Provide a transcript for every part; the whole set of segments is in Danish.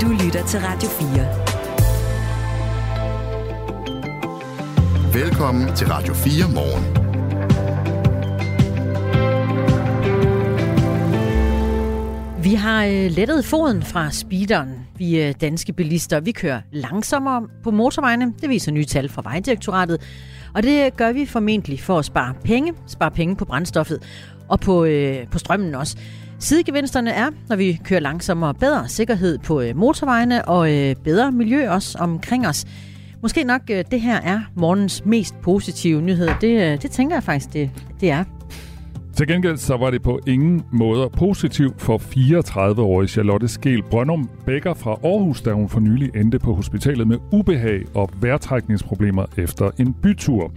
Du lytter til Radio 4. Velkommen til Radio 4 morgen. Vi har øh, lettet foden fra speederen. Vi er danske bilister. Vi kører langsommere på motorvejene. Det viser nye tal fra Vejdirektoratet. Og det gør vi formentlig for at spare penge. Spare penge på brændstoffet og på, øh, på strømmen også. Sidegevinsterne er, når vi kører langsommere, bedre sikkerhed på øh, motorvejene og øh, bedre miljø også omkring os. Måske nok øh, det her er morgens mest positive nyhed. Det, det tænker jeg faktisk, det, det er. Til gengæld så var det på ingen måder positivt for 34-årige Charlotte Skel Brøndum Bækker fra Aarhus, da hun for nylig endte på hospitalet med ubehag og vejrtrækningsproblemer efter en bytur.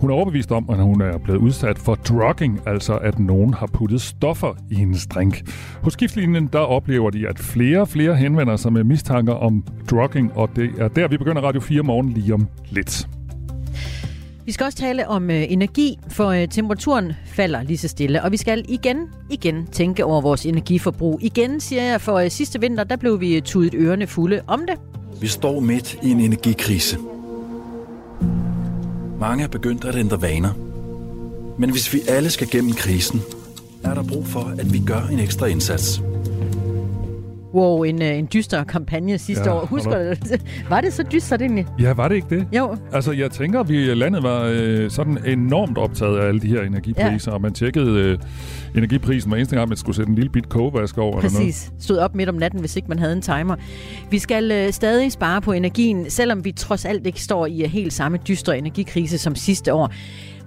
Hun er overbevist om, at hun er blevet udsat for drugging, altså at nogen har puttet stoffer i hendes drink. Hos skiftlinjen der oplever de, at flere og flere henvender sig med mistanker om drugging, og det er der, vi begynder Radio 4 morgen lige om lidt. Vi skal også tale om øh, energi, for øh, temperaturen falder lige så stille, og vi skal igen, igen tænke over vores energiforbrug. Igen, siger jeg, for øh, sidste vinter, der blev vi tudet ørerne fulde om det. Vi står midt i en energikrise. Mange er begyndt at ændre vaner. Men hvis vi alle skal gennem krisen, er der brug for, at vi gør en ekstra indsats. Wow, en, øh, en dyster kampagne sidste Ja, år. Husker du? Var det så dystert egentlig? Ja, var det ikke det? Jo, Altså, jeg tænker, at vi landet var øh, sådan enormt optaget af alle de her energipriser, ja. og man tjekkede øh, energiprisen hver eneste gang, man skulle sætte en lille bit kogevask over. Eller noget. præcis. Stod op midt om natten, hvis ikke man havde en timer. Vi skal øh, stadig spare på energien, selvom vi trods alt ikke står i øh, helt samme dystre energikrise som sidste år.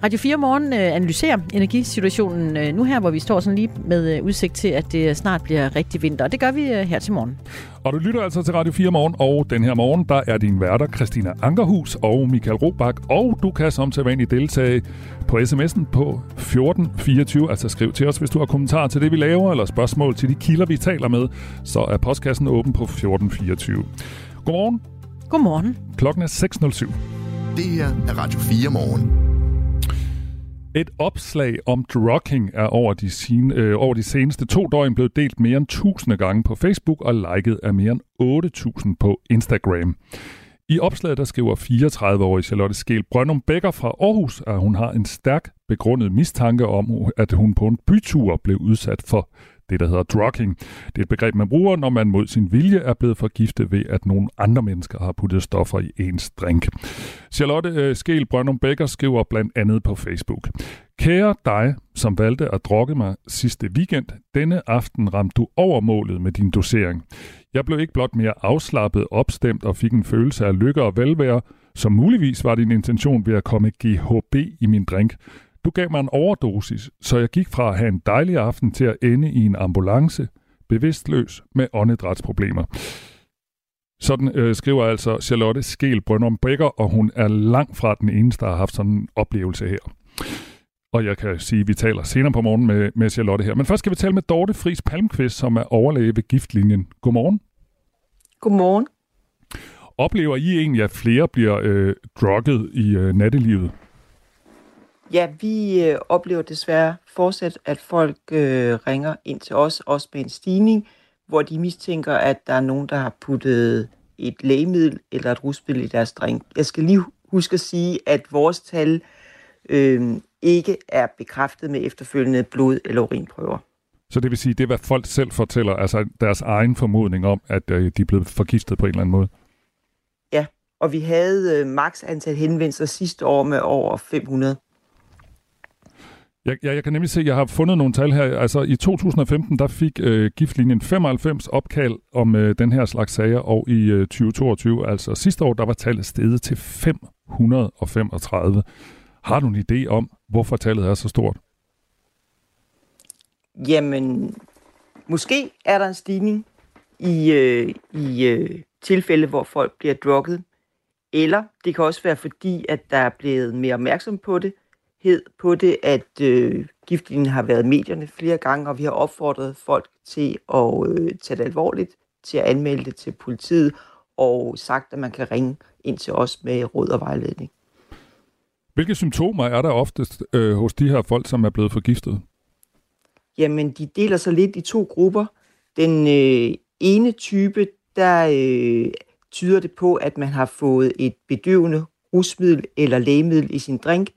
Radio 4 Morgen øh, analyserer energisituationen øh, nu her, hvor vi står sådan lige med øh, udsigt til, at det snart bliver rigtig vinter. Og det gør vi her til morgen. Og du lytter altså til Radio 4 Morgen, og den her morgen, der er din værter Christina Ankerhus og Michael Robach, og du kan som sædvanligt deltage på sms'en på 1424, altså skriv til os, hvis du har kommentarer til det, vi laver, eller spørgsmål til de kilder, vi taler med, så er postkassen åben på 1424. Godmorgen, Godmorgen. klokken er 6.07. Det her er Radio 4 morgen. Et opslag om drugging er over de, sine, øh, over de seneste to døgn blevet delt mere end 1000 gange på Facebook og liket af mere end 8.000 på Instagram. I opslaget der skriver 34-årige Charlotte Skel Brøndum Bækker fra Aarhus, at hun har en stærk begrundet mistanke om, at hun på en bytur blev udsat for det, der hedder drugging. Det er et begreb, man bruger, når man mod sin vilje er blevet forgiftet ved, at nogle andre mennesker har puttet stoffer i ens drink. Charlotte øh, Skel Brøndum Bækker skriver blandt andet på Facebook. Kære dig, som valgte at drukke mig sidste weekend, denne aften ramte du over målet med din dosering. Jeg blev ikke blot mere afslappet, opstemt og fik en følelse af lykke og velvære, som muligvis var din intention ved at komme GHB i min drink. Du gav mig en overdosis, så jeg gik fra at have en dejlig aften til at ende i en ambulance, bevidstløs med åndedrætsproblemer. Sådan øh, skriver altså Charlotte Skel Brøndum Bækker, og hun er langt fra den eneste, der har haft sådan en oplevelse her. Og jeg kan sige, at vi taler senere på morgen med, med Charlotte her. Men først skal vi tale med Dorte Friis Palmqvist, som er overlæge ved Giftlinjen. Godmorgen. Godmorgen. Oplever I egentlig, at flere bliver øh, drugget i øh, nattelivet? Ja, vi øh, oplever desværre fortsat, at folk øh, ringer ind til os, også med en stigning, hvor de mistænker, at der er nogen, der har puttet et lægemiddel eller et rusmiddel i deres drink. Jeg skal lige huske at sige, at vores tal øh, ikke er bekræftet med efterfølgende blod- eller urinprøver. Så det vil sige, det er, hvad folk selv fortæller, altså deres egen formodning om, at øh, de er blevet forgiftet på en eller anden måde. Ja, og vi havde øh, maks antal henvendelser sidste år med over 500. Jeg, jeg, jeg kan nemlig se, at jeg har fundet nogle tal her. Altså i 2015, der fik øh, giftlinjen 95 opkald om øh, den her slags sager, og i øh, 2022, altså sidste år, der var tallet steget til 535. Har du en idé om, hvorfor tallet er så stort? Jamen, måske er der en stigning i, øh, i øh, tilfælde, hvor folk bliver drukket. Eller det kan også være fordi, at der er blevet mere opmærksom på det, hed på det, at øh, giftlinjen har været i medierne flere gange, og vi har opfordret folk til at øh, tage det alvorligt, til at anmelde det til politiet, og sagt, at man kan ringe ind til os med råd og vejledning. Hvilke symptomer er der oftest øh, hos de her folk, som er blevet forgiftet? Jamen, de deler sig lidt i to grupper. Den øh, ene type, der øh, tyder det på, at man har fået et bedøvende rusmiddel eller lægemiddel i sin drink.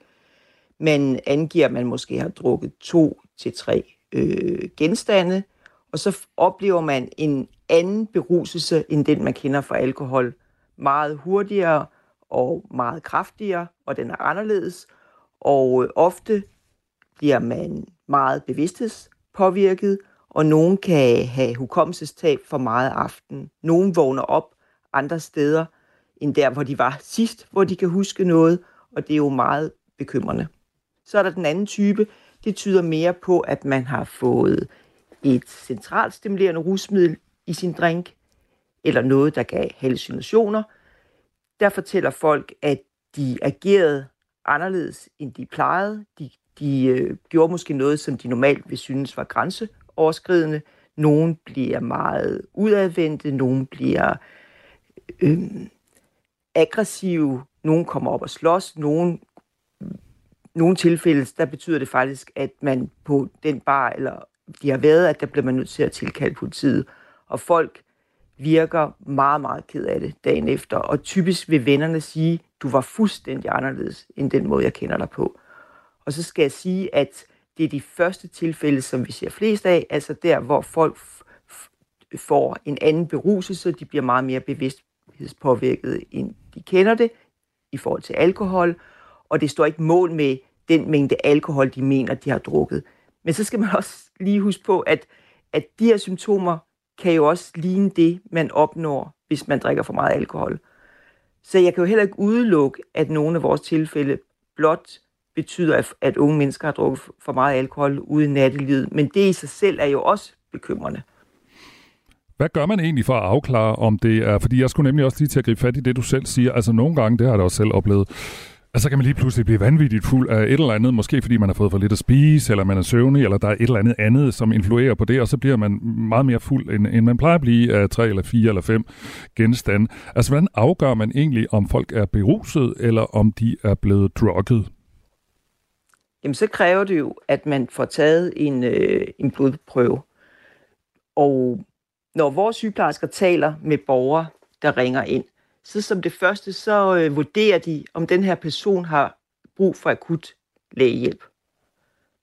Man angiver, at man måske har drukket to til tre øh, genstande, og så oplever man en anden beruselse end den, man kender fra alkohol. Meget hurtigere og meget kraftigere, og den er anderledes. Og øh, ofte bliver man meget bevidsthedspåvirket, og nogen kan have hukommelsestab for meget aften. Nogen vågner op andre steder end der, hvor de var sidst, hvor de kan huske noget, og det er jo meget bekymrende. Så er der den anden type, det tyder mere på, at man har fået et centralt stimulerende rusmiddel i sin drink, eller noget, der gav hallucinationer. Der fortæller folk, at de agerede anderledes, end de plejede. De, de øh, gjorde måske noget, som de normalt vil synes var grænseoverskridende. Nogen bliver meget udadvendte, nogen bliver øh, aggressive, nogen kommer op og slås, nogen nogle tilfælde, der betyder det faktisk, at man på den bar, eller de har været, at der bliver man nødt til at tilkalde politiet. Og folk virker meget, meget ked af det dagen efter. Og typisk vil vennerne sige, du var fuldstændig anderledes end den måde, jeg kender dig på. Og så skal jeg sige, at det er de første tilfælde, som vi ser flest af, altså der, hvor folk får en anden beruselse, de bliver meget mere bevidsthedspåvirket, end de kender det, i forhold til alkohol, og det står ikke mål med den mængde alkohol, de mener, de har drukket. Men så skal man også lige huske på, at, at de her symptomer kan jo også ligne det, man opnår, hvis man drikker for meget alkohol. Så jeg kan jo heller ikke udelukke, at nogle af vores tilfælde blot betyder, at, at unge mennesker har drukket for meget alkohol ude i nattelivet. Men det i sig selv er jo også bekymrende. Hvad gør man egentlig for at afklare, om det er... Fordi jeg skulle nemlig også lige til at gribe fat i det, du selv siger. Altså nogle gange, det har jeg da også selv oplevet, og så kan man lige pludselig blive vanvittigt fuld af et eller andet, måske fordi man har fået for lidt at spise, eller man er søvnig, eller der er et eller andet andet, som influerer på det, og så bliver man meget mere fuld, end, end man plejer at blive af tre eller fire eller fem genstande. Altså, hvordan afgør man egentlig, om folk er beruset, eller om de er blevet drugget? Jamen, så kræver det jo, at man får taget en, øh, en blodprøve. Og når vores sygeplejersker taler med borgere, der ringer ind, så som det første, så øh, vurderer de, om den her person har brug for akut lægehjælp.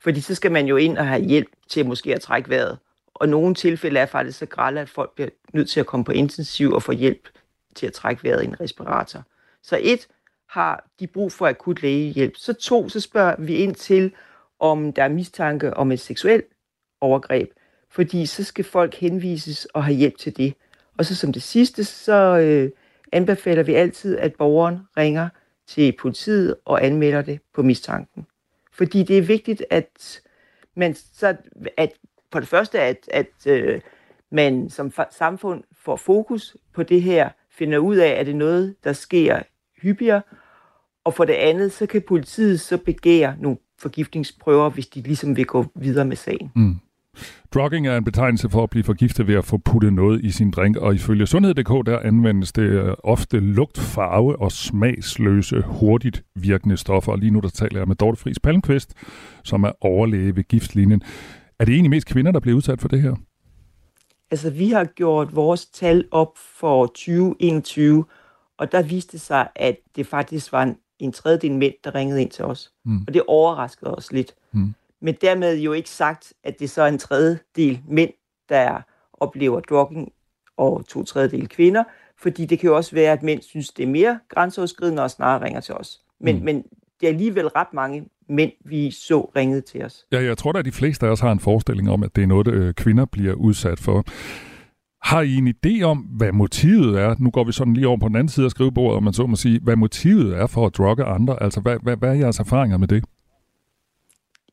Fordi så skal man jo ind og have hjælp til måske at trække vejret. Og nogle tilfælde er faktisk så grælde, at folk bliver nødt til at komme på intensiv og få hjælp til at trække vejret i en respirator. Så et, har de brug for akut lægehjælp. Så to, så spørger vi ind til, om der er mistanke om et seksuelt overgreb. Fordi så skal folk henvises og have hjælp til det. Og så som det sidste, så øh, anbefaler vi altid, at borgeren ringer til politiet og anmelder det på mistanken. Fordi det er vigtigt, at man så, at for det første, at, at øh, man som samfund får fokus på det her, finder ud af, at det er noget, der sker hyppigere, og for det andet, så kan politiet så begære nogle forgiftningsprøver, hvis de ligesom vil gå videre med sagen. Mm. Drugging er en betegnelse for at blive forgiftet ved at få puttet noget i sin drink, og ifølge Sundhed.dk der anvendes det øh, ofte lugt, farve og smagsløse, hurtigt virkende stoffer. Og lige nu der taler jeg med Dorte Friis Palmqvist, som er overlæge ved giftlinjen. Er det egentlig mest kvinder, der bliver udsat for det her? Altså, vi har gjort vores tal op for 2021, og der viste sig, at det faktisk var en, en tredjedel mænd, der ringede ind til os. Mm. Og det overraskede os lidt. Mm. Men dermed jo ikke sagt, at det så er en tredjedel mænd, der oplever drugging, og to tredjedel kvinder, fordi det kan jo også være, at mænd synes, det er mere grænseoverskridende og snarere ringer til os. Men, mm. men det er alligevel ret mange mænd, vi så ringede til os. Ja, jeg tror, at de fleste af os har en forestilling om, at det er noget, øh, kvinder bliver udsat for. Har I en idé om, hvad motivet er? Nu går vi sådan lige over på den anden side af skrivebordet, og man så må sige, hvad motivet er for at drugge andre. Altså, hvad, hvad, hvad er jeres erfaringer med det?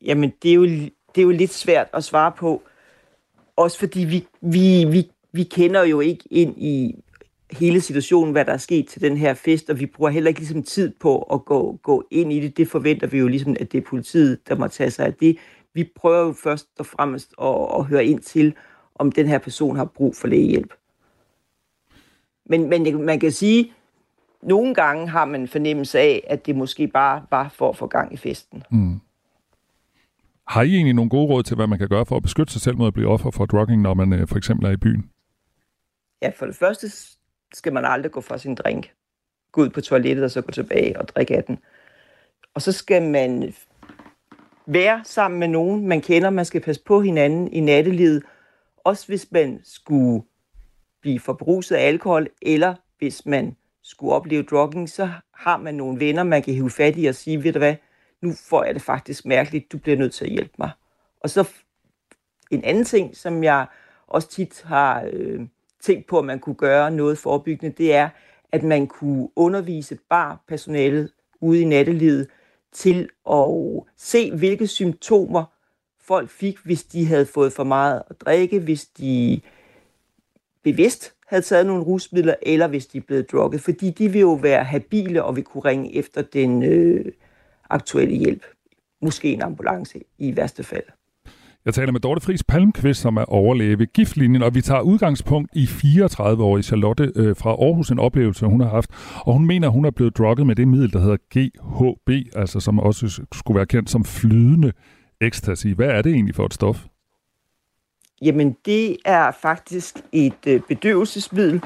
Jamen, det er, jo, det er jo lidt svært at svare på. Også fordi vi, vi, vi, vi kender jo ikke ind i hele situationen, hvad der er sket til den her fest, og vi bruger heller ikke ligesom tid på at gå, gå ind i det. Det forventer vi jo ligesom, at det er politiet, der må tage sig af det. Vi prøver jo først og fremmest at, at høre ind til, om den her person har brug for lægehjælp. Men, men man kan sige, nogle gange har man en fornemmelse af, at det måske bare var for at få gang i festen. Mm. Har I egentlig nogle gode råd til, hvad man kan gøre for at beskytte sig selv mod at blive offer for drugging, når man øh, for eksempel er i byen? Ja, for det første skal man aldrig gå fra sin drink. Gå ud på toilettet og så gå tilbage og drikke af den. Og så skal man være sammen med nogen, man kender. Man skal passe på hinanden i nattelivet. Også hvis man skulle blive forbruset af alkohol, eller hvis man skulle opleve drugging, så har man nogle venner, man kan hive fat i og sige, ved du hvad, nu får jeg det faktisk mærkeligt, du bliver nødt til at hjælpe mig. Og så en anden ting, som jeg også tit har øh, tænkt på, at man kunne gøre noget forebyggende, det er, at man kunne undervise barpersonalet ude i nattelivet til at se, hvilke symptomer folk fik, hvis de havde fået for meget at drikke, hvis de bevidst havde taget nogle rusmidler, eller hvis de er blevet drukket, fordi de vil jo være habile og vil kunne ringe efter den øh, aktuelle hjælp. Måske en ambulance i værste fald. Jeg taler med Dorte Friis Palmqvist, som er overlæge ved giftlinjen, og vi tager udgangspunkt i 34-årige Charlotte øh, fra Aarhus, en oplevelse, hun har haft. Og hun mener, hun er blevet drukket med det middel, der hedder GHB, altså som også skulle være kendt som flydende ecstasy. Hvad er det egentlig for et stof? Jamen, det er faktisk et øh, bedøvelsesmiddel,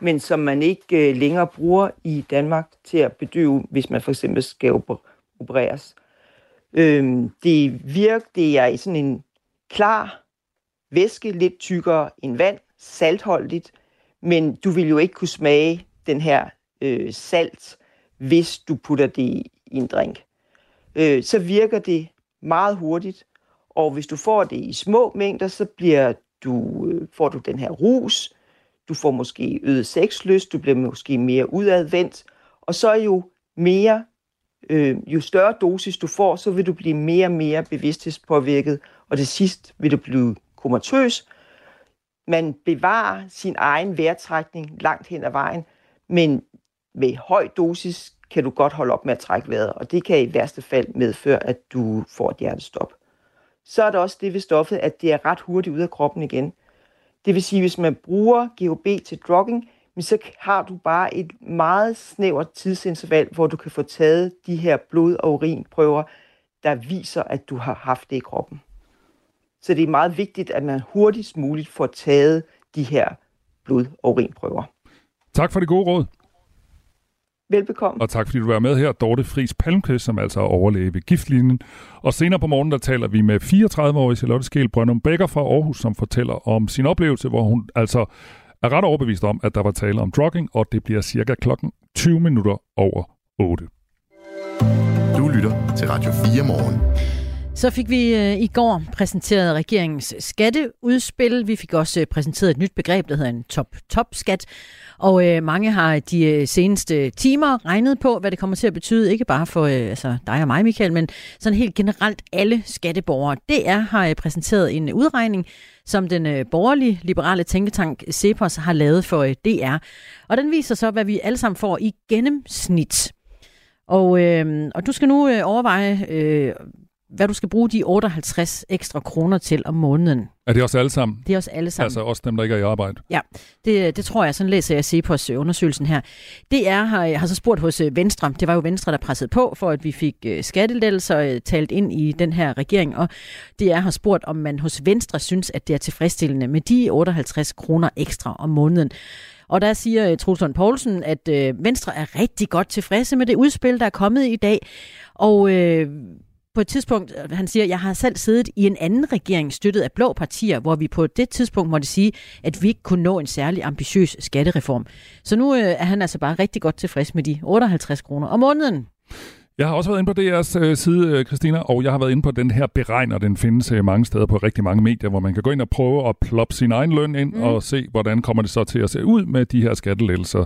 men som man ikke øh, længere bruger i Danmark til at bedøve, hvis man for eksempel skal opereres. Øhm, det virker, det er sådan en klar væske, lidt tykkere end vand, saltholdigt, men du vil jo ikke kunne smage den her øh, salt, hvis du putter det i en drink. Øh, så virker det meget hurtigt, og hvis du får det i små mængder, så bliver du, øh, får du den her rus, du får måske øget sexlyst, du bliver måske mere udadvendt, og så jo mere, øh, jo større dosis du får, så vil du blive mere og mere bevidsthedspåvirket, og til sidst vil du blive komatøs. Man bevarer sin egen vejrtrækning langt hen ad vejen, men med høj dosis kan du godt holde op med at trække vejret, og det kan i værste fald medføre, at du får et hjertestop så er der også det ved stoffet, at det er ret hurtigt ud af kroppen igen. Det vil sige, hvis man bruger GHB til drugging, så har du bare et meget snævert tidsinterval, hvor du kan få taget de her blod- og urinprøver, der viser, at du har haft det i kroppen. Så det er meget vigtigt, at man hurtigst muligt får taget de her blod- og urinprøver. Tak for det gode råd. Velbekomme. Og tak fordi du var med her, Dorte Friis Palmqvist, som altså er overlæge ved giftlinjen. Og senere på morgen, der taler vi med 34-årige Charlotte Skel Brøndum Becker fra Aarhus, som fortæller om sin oplevelse, hvor hun altså er ret overbevist om, at der var tale om drugging, og det bliver cirka klokken 20 minutter over 8. Du lytter til Radio 4 morgen. Så fik vi øh, i går præsenteret regeringens skatteudspil. Vi fik også øh, præsenteret et nyt begreb, der hedder en top-top-skat. Og øh, mange har de øh, seneste timer regnet på, hvad det kommer til at betyde, ikke bare for øh, altså dig og mig, Michael, men sådan helt generelt alle skatteborgere. DR har øh, præsenteret en udregning, som den øh, borgerlige liberale tænketank Cepos har lavet for øh, DR. Og den viser så, hvad vi alle sammen får i gennemsnit. Og, øh, og du skal nu øh, overveje, øh, hvad du skal bruge de 58 ekstra kroner til om måneden. Er det også alle sammen? Det er også alle sammen. Altså også dem, der ikke er i arbejde? Ja, det, det tror jeg. Sådan læser jeg Cepos undersøgelsen her. Det er, har, har så spurgt hos øh, Venstre. Det var jo Venstre, der pressede på for, at vi fik øh, skattelettelser øh, talt ind i den her regering. Og det er har spurgt, om man hos Venstre synes, at det er tilfredsstillende med de 58 kroner ekstra om måneden. Og der siger Trulsund Poulsen, at øh, Venstre er rigtig godt tilfredse med det udspil, der er kommet i dag. Og øh, på et tidspunkt, øh, han siger, jeg har selv siddet i en anden regering støttet af blå partier, hvor vi på det tidspunkt måtte sige, at vi ikke kunne nå en særlig ambitiøs skattereform. Så nu øh, er han altså bare rigtig godt tilfreds med de 58 kroner om måneden. Jeg har også været inde på DR's øh, side, øh, Christina, og jeg har været inde på den her beregner. Den findes mange steder på rigtig mange medier, hvor man kan gå ind og prøve at ploppe sin egen løn ind mm. og se, hvordan kommer det så til at se ud med de her skattelettelser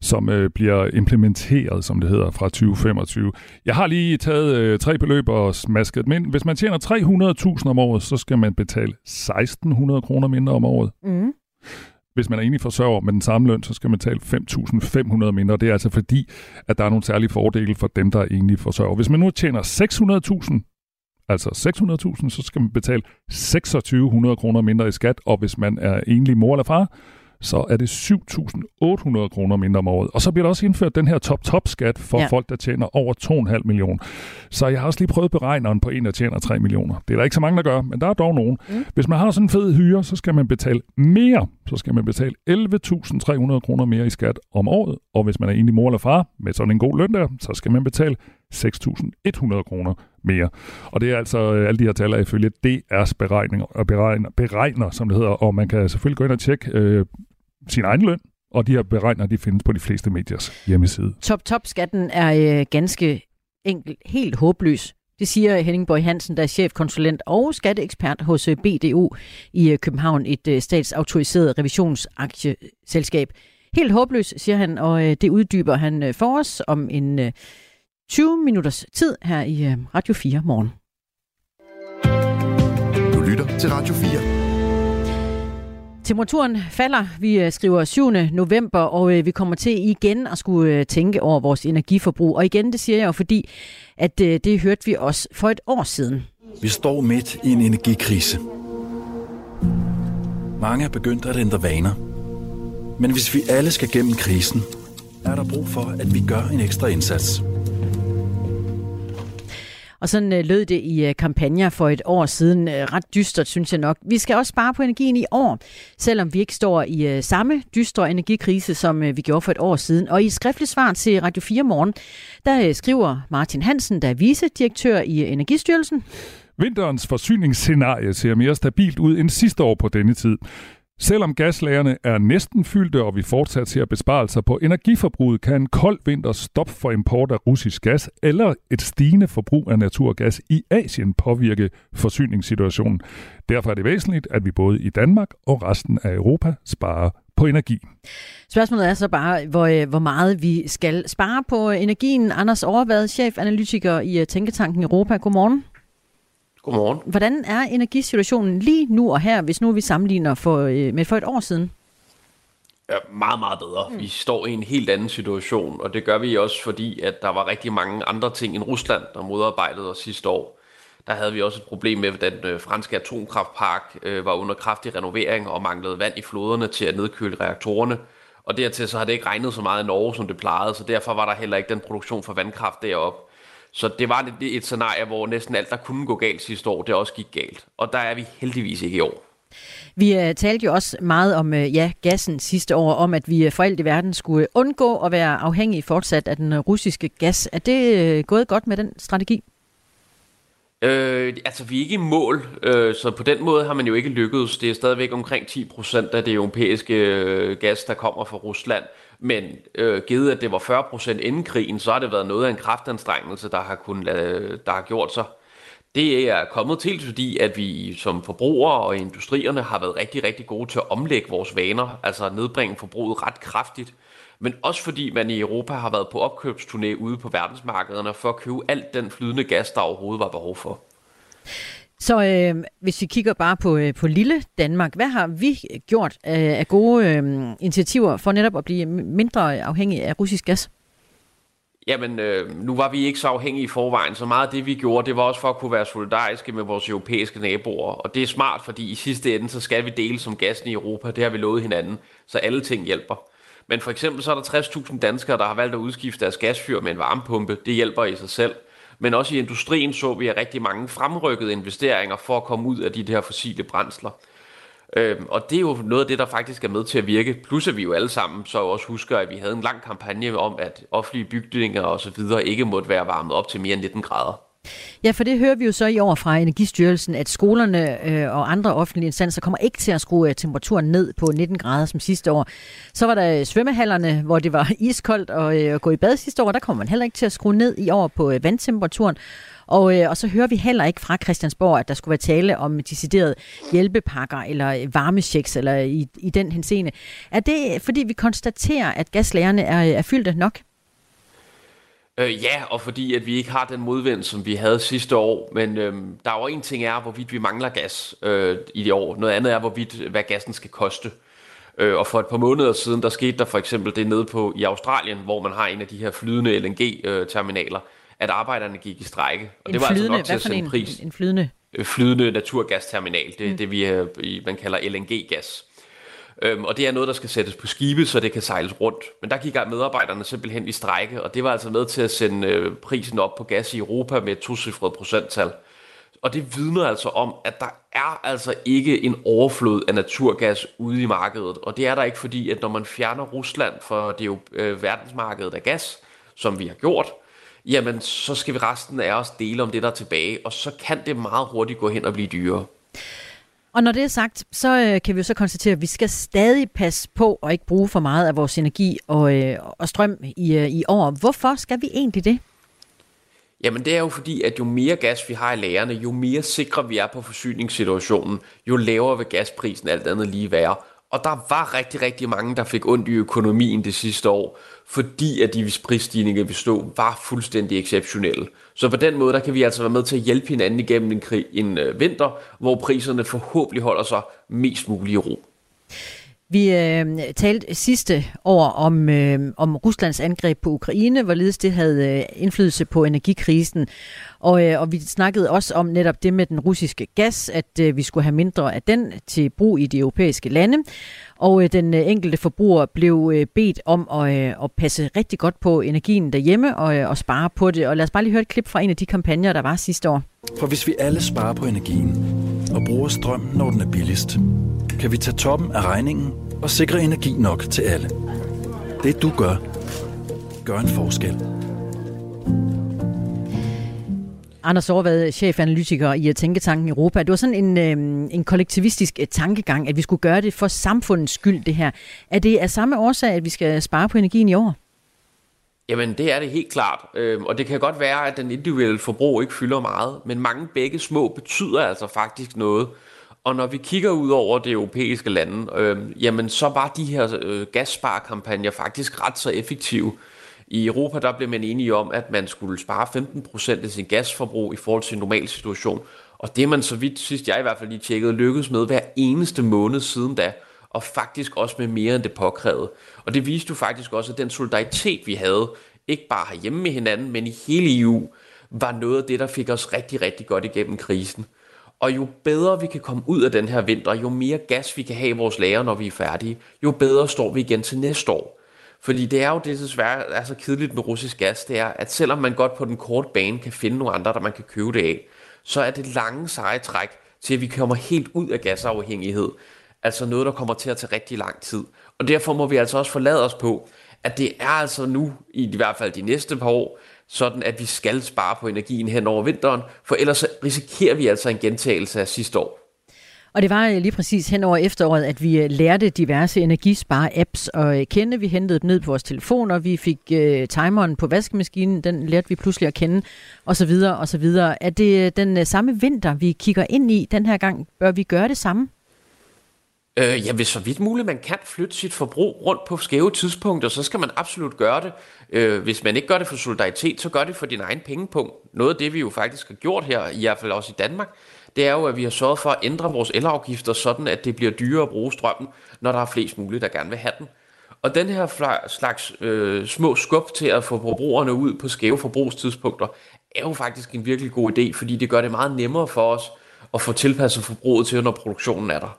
som øh, bliver implementeret, som det hedder, fra 2025. Jeg har lige taget øh, tre beløb og smasket dem ind. Hvis man tjener 300.000 om året, så skal man betale 1.600 kroner mindre om året. Mm. Hvis man er enig forsørger med den samme løn, så skal man betale 5.500 mindre. Det er altså fordi, at der er nogle særlige fordele for dem, der er enlige forsørger. Hvis man nu tjener 600.000, altså 600.000, så skal man betale 2600 kroner mindre i skat, og hvis man er enlig mor eller far, så er det 7.800 kroner mindre om året. Og så bliver der også indført den her top-top-skat for ja. folk, der tjener over 2,5 millioner. Så jeg har også lige prøvet beregneren på en, der tjener 3 millioner. Det er der ikke så mange, der gør, men der er dog nogen. Mm. Hvis man har sådan en fed hyre, så skal man betale mere så skal man betale 11.300 kroner mere i skat om året, og hvis man er enlig mor eller far med sådan en god løn der, så skal man betale 6.100 kroner mere. Og det er altså øh, alle de her tal er ifølge DR's beregninger, og øh, beregner, beregner, som det hedder, og man kan selvfølgelig gå ind og tjekke øh, sin egen løn, og de her beregner, de findes på de fleste mediers hjemmeside. Top-top-skatten er øh, ganske enkelt helt håbløs. Det siger Henning Borg Hansen, der er chefkonsulent og skatteekspert hos øh, BDO i øh, København, et øh, statsautoriseret revisionsaktieselskab. Helt håbløs, siger han, og det uddyber han for os om en 20 minutters tid her i Radio 4 morgen. Du lytter til Radio 4. Temperaturen falder. Vi øh, skriver 7. november, og øh, vi kommer til igen at skulle øh, tænke over vores energiforbrug. Og igen, det siger jeg jo, fordi at det hørte vi også for et år siden. Vi står midt i en energikrise. Mange er begyndt at ændre vaner. Men hvis vi alle skal gennem krisen, er der brug for, at vi gør en ekstra indsats. Og sådan øh, lød det i øh, kampagner for et år siden. Øh, ret dystert, synes jeg nok. Vi skal også spare på energien i år, selvom vi ikke står i øh, samme dystre energikrise, som øh, vi gjorde for et år siden. Og i skriftligt svar til Radio 4 Morgen, der øh, skriver Martin Hansen, der er vicedirektør i Energistyrelsen. Vinterens forsyningsscenarie ser mere stabilt ud end sidste år på denne tid. Selvom gaslagerne er næsten fyldte, og vi fortsat ser besparelser på energiforbruget, kan en kold vinter stop for import af russisk gas eller et stigende forbrug af naturgas i Asien påvirke forsyningssituationen. Derfor er det væsentligt, at vi både i Danmark og resten af Europa sparer på energi. Spørgsmålet er så bare, hvor, øh, hvor meget vi skal spare på energien. Anders Overvad, chefanalytiker i øh, Tænketanken Europa. Godmorgen. Godmorgen. Hvordan er energisituationen lige nu og her, hvis nu vi sammenligner for, øh, med for et år siden? Ja, meget, meget bedre. Mm. Vi står i en helt anden situation, og det gør vi også, fordi at der var rigtig mange andre ting end Rusland, der modarbejdede os sidste år. Der havde vi også et problem med, at den øh, franske atomkraftpark øh, var under kraftig renovering og manglede vand i floderne til at nedkøle reaktorerne. Og dertil så har det ikke regnet så meget i Norge, som det plejede, så derfor var der heller ikke den produktion for vandkraft deroppe. Så det var et, et scenarie, hvor næsten alt, der kunne gå galt sidste år, det også gik galt. Og der er vi heldigvis ikke i år. Vi uh, talte jo også meget om uh, ja, gassen sidste år, om at vi uh, for alt i verden skulle undgå at være afhængige fortsat af den russiske gas. Er det gået godt med den strategi? Øh, altså, vi er ikke i mål, øh, så på den måde har man jo ikke lykkedes. Det er stadigvæk omkring 10% af det europæiske øh, gas, der kommer fra Rusland. Men øh, givet at det var 40% inden krigen, så har det været noget af en kraftanstrengelse, der har, kun, lade, der har gjort sig. Det er kommet til, fordi at vi som forbrugere og industrierne har været rigtig, rigtig gode til at omlægge vores vaner, altså nedbringe forbruget ret kraftigt. Men også fordi man i Europa har været på opkøbsturné ude på verdensmarkederne for at købe alt den flydende gas, der overhovedet var behov for. Så øh, hvis vi kigger bare på, øh, på lille Danmark, hvad har vi gjort øh, af gode øh, initiativer for netop at blive mindre afhængige af russisk gas? Jamen, øh, nu var vi ikke så afhængige i forvejen, så meget af det, vi gjorde, det var også for at kunne være solidariske med vores europæiske naboer. Og det er smart, fordi i sidste ende, så skal vi dele som gassen i Europa. Det har vi lovet hinanden, så alle ting hjælper. Men for eksempel så er der 60.000 danskere, der har valgt at udskifte deres gasfyr med en varmepumpe. Det hjælper i sig selv. Men også i industrien så vi rigtig mange fremrykkede investeringer for at komme ud af de her fossile brændsler. Øhm, og det er jo noget af det, der faktisk er med til at virke. Plus at vi jo alle sammen så også husker, at vi havde en lang kampagne om, at offentlige bygninger osv. så ikke måtte være varmet op til mere end 19 grader. Ja, for det hører vi jo så i år fra Energistyrelsen, at skolerne øh, og andre offentlige instanser kommer ikke til at skrue øh, temperaturen ned på 19 grader som sidste år. Så var der øh, svømmehallerne, hvor det var iskoldt og øh, gå i bad sidste år. Der kommer man heller ikke til at skrue ned i år på øh, vandtemperaturen. Og, øh, og så hører vi heller ikke fra Christiansborg, at der skulle være tale om deciderede hjælpepakker eller øh, varmechecks eller i, i den henseende. Er det fordi vi konstaterer, at gaslagerne er, er fyldte nok? Øh, ja, og fordi at vi ikke har den modvind, som vi havde sidste år. Men øh, der er jo en ting er, hvorvidt vi mangler gas øh, i det år. Noget andet er, hvorvidt hvad gassen skal koste. Øh, og for et par måneder siden, der skete der for eksempel det nede på i Australien, hvor man har en af de her flydende LNG-terminaler, at arbejderne gik i strække. Og en det var flydende, altså nok til at sende en, pris. En flydende? Øh, flydende naturgasterminal, det er mm. det, vi, øh, man kalder LNG-gas. Øhm, og det er noget, der skal sættes på skibe, så det kan sejles rundt. Men der gik medarbejderne simpelthen i strække, og det var altså med til at sende øh, prisen op på gas i Europa med et tocifret procenttal. Og det vidner altså om, at der er altså ikke en overflod af naturgas ude i markedet. Og det er der ikke, fordi at når man fjerner Rusland fra det jo øh, verdensmarkedet af gas, som vi har gjort, jamen så skal vi resten af os dele om det, der er tilbage, og så kan det meget hurtigt gå hen og blive dyrere. Og når det er sagt, så øh, kan vi jo så konstatere, at vi skal stadig passe på og ikke bruge for meget af vores energi og, øh, og strøm i, øh, i år. Hvorfor skal vi egentlig det? Jamen det er jo fordi, at jo mere gas vi har i lagerne, jo mere sikre vi er på forsyningssituationen, jo lavere vil gasprisen alt andet lige være. Og der var rigtig, rigtig mange, der fik ondt i økonomien det sidste år, fordi at de prisstigninger, vi stod, var fuldstændig exceptionelle. Så på den måde, der kan vi altså være med til at hjælpe hinanden igennem en, krig, en øh, vinter, hvor priserne forhåbentlig holder sig mest muligt i ro. Vi øh, talte sidste år om, øh, om Ruslands angreb på Ukraine, hvorledes det havde øh, indflydelse på energikrisen. Og, øh, og vi snakkede også om netop det med den russiske gas, at øh, vi skulle have mindre af den til brug i de europæiske lande. Og øh, den øh, enkelte forbruger blev øh, bedt om at, øh, at passe rigtig godt på energien derhjemme og, øh, og spare på det. Og lad os bare lige høre et klip fra en af de kampagner, der var sidste år. For hvis vi alle sparer på energien og bruger strøm, når den er billigst, kan vi tage toppen af regningen og sikre energi nok til alle. Det du gør, gør en forskel. Anders Overvad, chefanalytiker i eh, Tænketanken Europa. Det var sådan en, øh, en kollektivistisk eh, tankegang, at vi skulle gøre det for samfundets skyld, det her. Er det af samme årsag, at vi skal spare på energien i år? Jamen, det er det helt klart. Øhm, og det kan godt være, at den individuelle forbrug ikke fylder meget, men mange begge små betyder altså faktisk noget. Og når vi kigger ud over det europæiske lande, øh, jamen så var de her øh, gassparekampagner faktisk ret så effektive. I Europa der blev man enige om, at man skulle spare 15% af sin gasforbrug i forhold til en normal situation. Og det man så vidt sidst jeg i hvert fald lige tjekkede, lykkedes med hver eneste måned siden da, og faktisk også med mere end det påkrævede. Og det viste jo faktisk også, at den solidaritet vi havde, ikke bare herhjemme med hinanden, men i hele EU, var noget af det, der fik os rigtig, rigtig godt igennem krisen. Og jo bedre vi kan komme ud af den her vinter, jo mere gas vi kan have i vores lager, når vi er færdige, jo bedre står vi igen til næste år. Fordi det er jo det desværre er så kedeligt med russisk gas, det er, at selvom man godt på den korte bane kan finde nogle andre, der man kan købe det af, så er det lange seje træk til, at vi kommer helt ud af gasafhængighed. Altså noget, der kommer til at tage rigtig lang tid. Og derfor må vi altså også forlade os på, at det er altså nu, i hvert fald de næste par år, sådan at vi skal spare på energien hen over vinteren, for ellers risikerer vi altså en gentagelse af sidste år. Og det var lige præcis hen over efteråret, at vi øh, lærte diverse energispare-apps at øh, kende. Vi hentede dem ned på vores telefoner, vi fik øh, timeren på vaskemaskinen, den lærte vi pludselig at kende, og så videre, og så videre. Er det øh, den samme vinter, vi kigger ind i den her gang? Bør vi gøre det samme? Øh, ja, hvis så vidt muligt man kan flytte sit forbrug rundt på skæve tidspunkter, så skal man absolut gøre det. Øh, hvis man ikke gør det for solidaritet, så gør det for din egen pengepunkt. Noget af det, vi jo faktisk har gjort her, i hvert fald også i Danmark, det er jo, at vi har sørget for at ændre vores elafgifter, sådan at det bliver dyrere at bruge strømmen, når der er flest muligt, der gerne vil have den. Og den her slags øh, små skub til at få forbrugerne ud på skæve forbrugstidspunkter, er jo faktisk en virkelig god idé, fordi det gør det meget nemmere for os at få tilpasset forbruget til, når produktionen er der.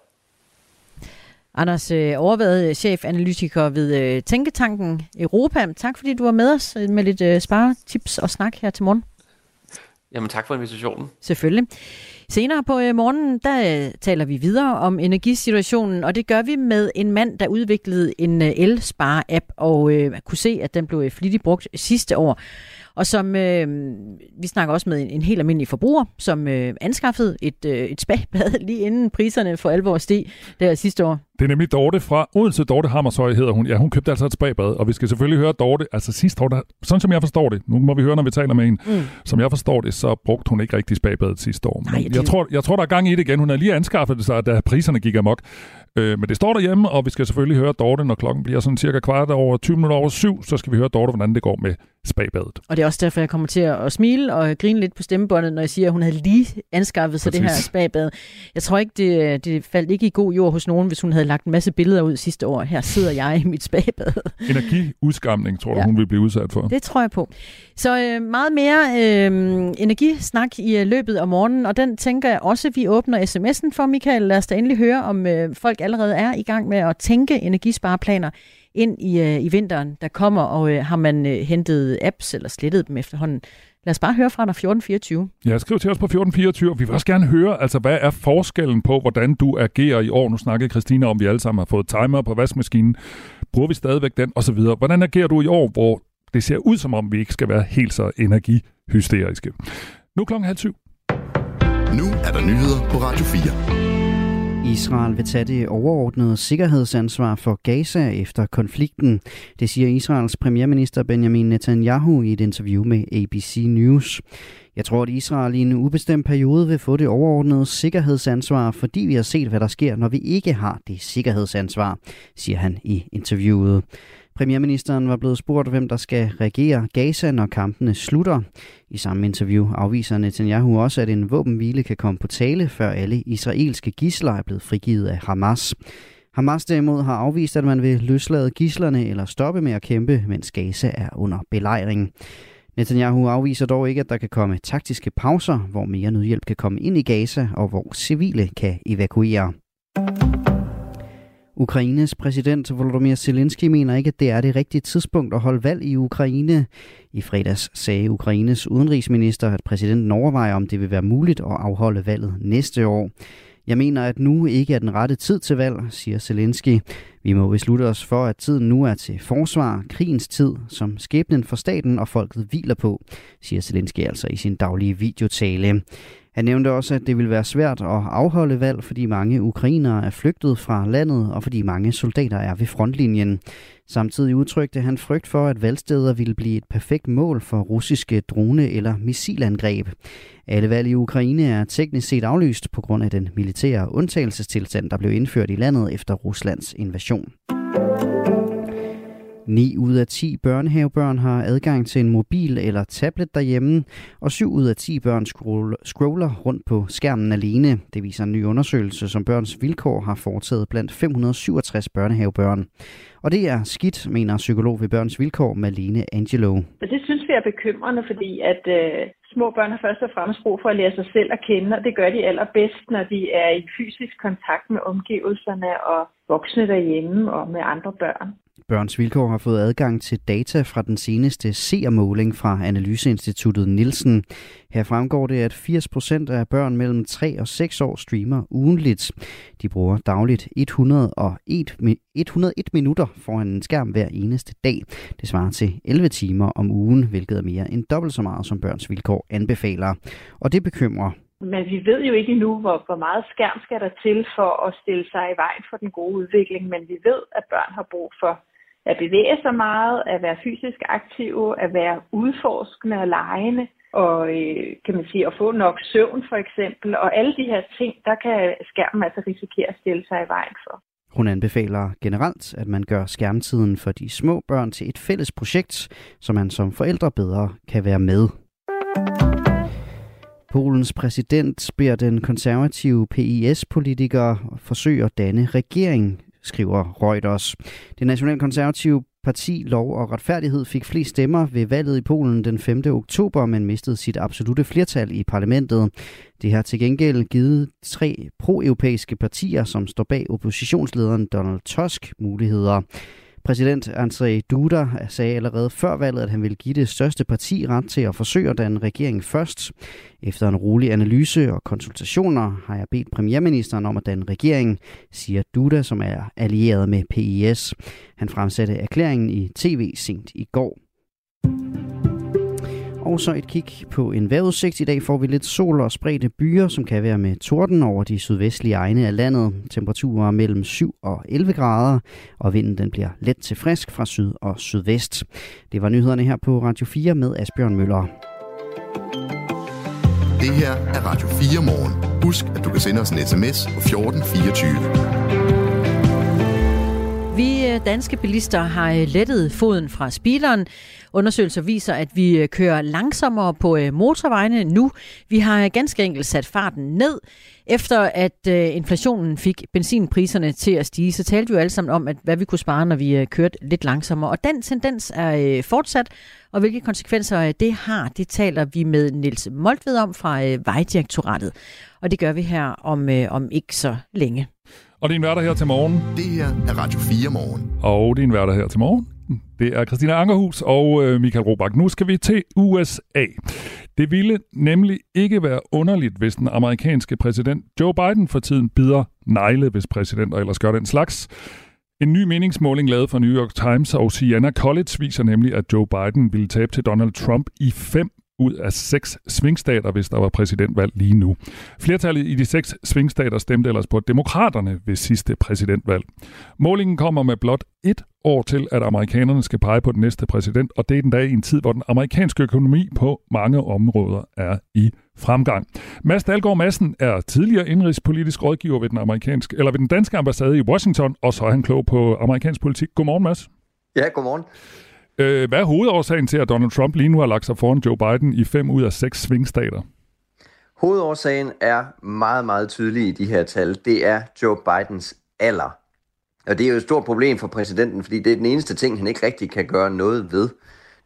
Anders øh, Overvad, chefanalytiker ved øh, Tænketanken Europa. Tak fordi du var med os øh, med lidt øh, sparetips og snak her til morgen. Jamen tak for invitationen. Selvfølgelig. Senere på øh, morgenen, der øh, taler vi videre om energisituationen, og det gør vi med en mand, der udviklede en øh, el-spare-app, og øh, kunne se, at den blev flittigt brugt sidste år. Og som øh, vi snakker også med en, en helt almindelig forbruger, som øh, anskaffede et, øh, et spagbad lige inden priserne for alvor steg der sidste år. Det er nemlig Dorte fra Odense. Dorte Hammershøj hedder hun. Ja, hun købte altså et spagbad, og vi skal selvfølgelig høre Dorte. Altså sidst, Dorte, sådan som jeg forstår det, nu må vi høre, når vi taler med hende. Mm. Som jeg forstår det, så brugte hun ikke rigtig spagbadet sidste år. Nej, det... jeg, tror, jeg tror, der er gang i det igen. Hun har lige anskaffet det sig, da priserne gik amok. Øh, men det står derhjemme, og vi skal selvfølgelig høre Dorte, når klokken bliver sådan cirka kvart over 20 minutter over syv, så skal vi høre Dorte, hvordan det går med spagbadet. Og det er også derfor, jeg kommer til at smile og grine lidt på stemmebåndet, når jeg siger, at hun havde lige anskaffet sig Præcis. det her spagbad. Jeg tror ikke, det, det faldt ikke i god jord hos nogen, hvis hun havde lagt en masse billeder ud sidste år. Her sidder jeg i mit spagbad. Energiudskamning, tror du, ja. hun vil blive udsat for? Det tror jeg på. Så øh, meget mere øh, energisnak i øh, løbet af morgenen, og den tænker jeg også, vi åbner sms'en for, Michael. Lad os da endelig høre, om øh, folk allerede er i gang med at tænke energispareplaner ind i, øh, i vinteren, der kommer, og øh, har man øh, hentet apps eller slettet dem efterhånden, Lad os bare høre fra dig 1424. Ja, skriv til os på 1424. Vi vil også gerne høre, altså hvad er forskellen på, hvordan du agerer i år? Nu snakkede Christina om, at vi alle sammen har fået timer på vaskemaskinen. Bruger vi stadigvæk den, og så videre. Hvordan agerer du i år, hvor det ser ud som om, vi ikke skal være helt så energihysteriske? Nu klokken halv syv. Nu er der nyheder på Radio 4. Israel vil tage det overordnede sikkerhedsansvar for Gaza efter konflikten. Det siger Israels premierminister Benjamin Netanyahu i et interview med ABC News. Jeg tror, at Israel i en ubestemt periode vil få det overordnede sikkerhedsansvar, fordi vi har set, hvad der sker, når vi ikke har det sikkerhedsansvar, siger han i interviewet. Premierministeren var blevet spurgt, hvem der skal regere Gaza, når kampene slutter. I samme interview afviser Netanyahu også, at en våbenhvile kan komme på tale, før alle israelske gisler er blevet frigivet af Hamas. Hamas derimod har afvist, at man vil løslade gislerne eller stoppe med at kæmpe, mens Gaza er under belejring. Netanyahu afviser dog ikke, at der kan komme taktiske pauser, hvor mere nødhjælp kan komme ind i Gaza, og hvor civile kan evakuere. Ukraines præsident Volodymyr Zelensky mener ikke, at det er det rigtige tidspunkt at holde valg i Ukraine. I fredags sagde Ukraines udenrigsminister, at præsidenten overvejer, om det vil være muligt at afholde valget næste år. Jeg mener, at nu ikke er den rette tid til valg, siger Zelensky. Vi må beslutte os for, at tiden nu er til forsvar, krigens tid, som skæbnen for staten og folket hviler på, siger Zelensky altså i sin daglige videotale. Han nævnte også, at det vil være svært at afholde valg, fordi mange ukrainere er flygtet fra landet, og fordi mange soldater er ved frontlinjen. Samtidig udtrykte han frygt for, at valgsteder ville blive et perfekt mål for russiske drone- eller missilangreb. Alle valg i Ukraine er teknisk set aflyst på grund af den militære undtagelsestilstand, der blev indført i landet efter Ruslands invasion. 9 ud af 10 børnehavebørn har adgang til en mobil eller tablet derhjemme, og 7 ud af 10 børn scroller rundt på skærmen alene. Det viser en ny undersøgelse, som Børns Vilkår har foretaget blandt 567 børnehavebørn. Og det er skidt, mener psykolog ved Børns Vilkår, Malene Angelo. Det synes vi er bekymrende, fordi at øh, små børn har først og fremmest brug for at lære sig selv at kende, og det gør de allerbedst, når de er i fysisk kontakt med omgivelserne og voksne derhjemme og med andre børn. Børns Vilkår har fået adgang til data fra den seneste seermåling fra Analyseinstituttet Nielsen. Her fremgår det, at 80% af børn mellem 3 og 6 år streamer ugenligt. De bruger dagligt 101, 101 minutter foran en skærm hver eneste dag. Det svarer til 11 timer om ugen, hvilket er mere end dobbelt så meget, som Børns Vilkår anbefaler. Og det bekymrer men vi ved jo ikke endnu, hvor, hvor meget skærm skal der til for at stille sig i vejen for den gode udvikling, men vi ved, at børn har brug for at bevæge sig meget, at være fysisk aktive, at være udforskende og lejende, og øh, kan man sige, at få nok søvn for eksempel. Og alle de her ting, der kan skærmen altså risikere at stille sig i vejen for. Hun anbefaler generelt, at man gør skærmtiden for de små børn til et fælles projekt, så man som forældre bedre kan være med. Polens præsident beder den konservative PIS-politiker forsøge at danne regering skriver Reuters. Det nationalkonservative parti Lov og Retfærdighed fik flest stemmer ved valget i Polen den 5. oktober, men mistede sit absolute flertal i parlamentet. Det har til gengæld givet tre pro-europæiske partier, som står bag oppositionslederen Donald Tusk, muligheder. Præsident Andrzej Duda sagde allerede før valget, at han ville give det største parti ret til at forsøge at danne regering først. Efter en rolig analyse og konsultationer har jeg bedt premierministeren om at danne regering, siger Duda, som er allieret med PIS. Han fremsatte erklæringen i tv sent i går. Og så et kig på en vejrudsigt. I dag får vi lidt sol og spredte byer, som kan være med torden over de sydvestlige egne af landet. Temperaturer mellem 7 og 11 grader, og vinden den bliver let til frisk fra syd og sydvest. Det var nyhederne her på Radio 4 med Asbjørn Møller. Det her er Radio 4 morgen. Husk, at du kan sende os en sms på 1424. Vi øh, danske bilister har øh, lettet foden fra speederen. Undersøgelser viser, at vi øh, kører langsommere på motorvejene nu. Vi har ganske enkelt sat farten ned. Efter at inflationen fik benzinpriserne til at stige, så talte vi jo alle sammen om, at hvad vi kunne spare, når vi kørte lidt langsommere. Og den tendens er fortsat, og hvilke konsekvenser det har, det taler vi med Niels Moltved om fra Vejdirektoratet. Og det gør vi her om, om ikke så længe. Og det er en hverdag her til morgen. Det her er Radio 4 morgen. Og det er en hverdag her til morgen. Det er Christina Ankerhus og øh, Michael Robach. Nu skal vi til USA. Det ville nemlig ikke være underligt, hvis den amerikanske præsident Joe Biden for tiden bider negle, hvis præsidenter ellers gør den slags. En ny meningsmåling lavet for New York Times og Siena College viser nemlig, at Joe Biden ville tabe til Donald Trump i fem ud af seks svingstater, hvis der var præsidentvalg lige nu. Flertallet i de seks svingstater stemte ellers på demokraterne ved sidste præsidentvalg. Målingen kommer med blot et år til, at amerikanerne skal pege på den næste præsident, og det er den dag i en tid, hvor den amerikanske økonomi på mange områder er i fremgang. Mads Dalgaard Madsen er tidligere indrigspolitisk rådgiver ved den, amerikanske, eller ved den danske ambassade i Washington, og så er han klog på amerikansk politik. Godmorgen, Mads. Ja, godmorgen. Øh, hvad er hovedårsagen til, at Donald Trump lige nu har lagt sig foran Joe Biden i fem ud af seks svingstater? Hovedårsagen er meget, meget tydelig i de her tal. Det er Joe Bidens alder. Og det er jo et stort problem for præsidenten, fordi det er den eneste ting, han ikke rigtig kan gøre noget ved.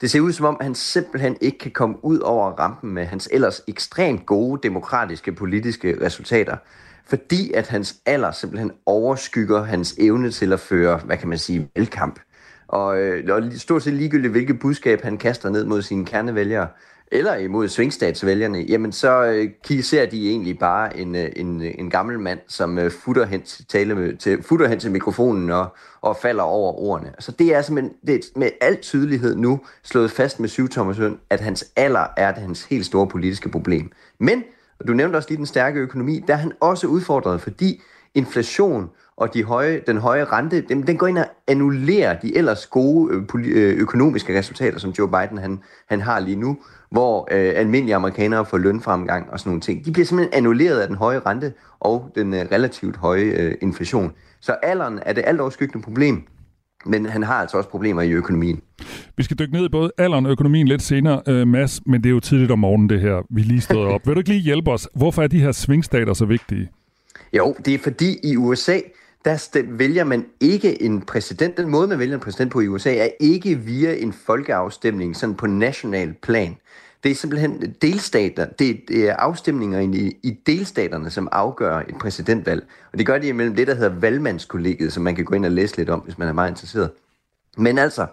Det ser ud som om, han simpelthen ikke kan komme ud over rampen med hans ellers ekstremt gode demokratiske politiske resultater, fordi at hans alder simpelthen overskygger hans evne til at føre, hvad kan man sige, velkamp. Og, øh, og stort set ligegyldigt, hvilket budskab han kaster ned mod sine kernevælgere, eller imod svingstatsvælgerne, jamen så øh, ser de egentlig bare en, øh, en, øh, en gammel mand, som øh, futter, hen til, tale til, futter hen til mikrofonen og, og falder over ordene. Så det er simpelthen det er med al tydelighed nu slået fast med syv Thomasøn, at hans alder er det hans helt store politiske problem. Men, og du nævnte også lige den stærke økonomi, der er han også udfordret, fordi inflation og de høje, den høje rente, den, den går ind og annullerer de ellers gode øh, øh, økonomiske resultater, som Joe Biden han, han har lige nu, hvor øh, almindelige amerikanere får lønfremgang og sådan nogle ting. De bliver simpelthen annulleret af den høje rente og den øh, relativt høje øh, inflation. Så alderen er det alt overskyggende problem, men han har altså også problemer i økonomien. Vi skal dykke ned i både alderen og økonomien lidt senere, øh, Mads, men det er jo tidligt om morgenen det her, vi lige stået op. Vil du ikke lige hjælpe os? Hvorfor er de her svingstater så vigtige? Jo, det er fordi i USA, der vælger man ikke en præsident. Den måde, man vælger en præsident på i USA, er ikke via en folkeafstemning sådan på national plan. Det er simpelthen delstater, det er afstemninger i, i delstaterne, som afgør et præsidentvalg. Og det gør de imellem det, der hedder valgmandskollegiet, som man kan gå ind og læse lidt om, hvis man er meget interesseret. Men altså,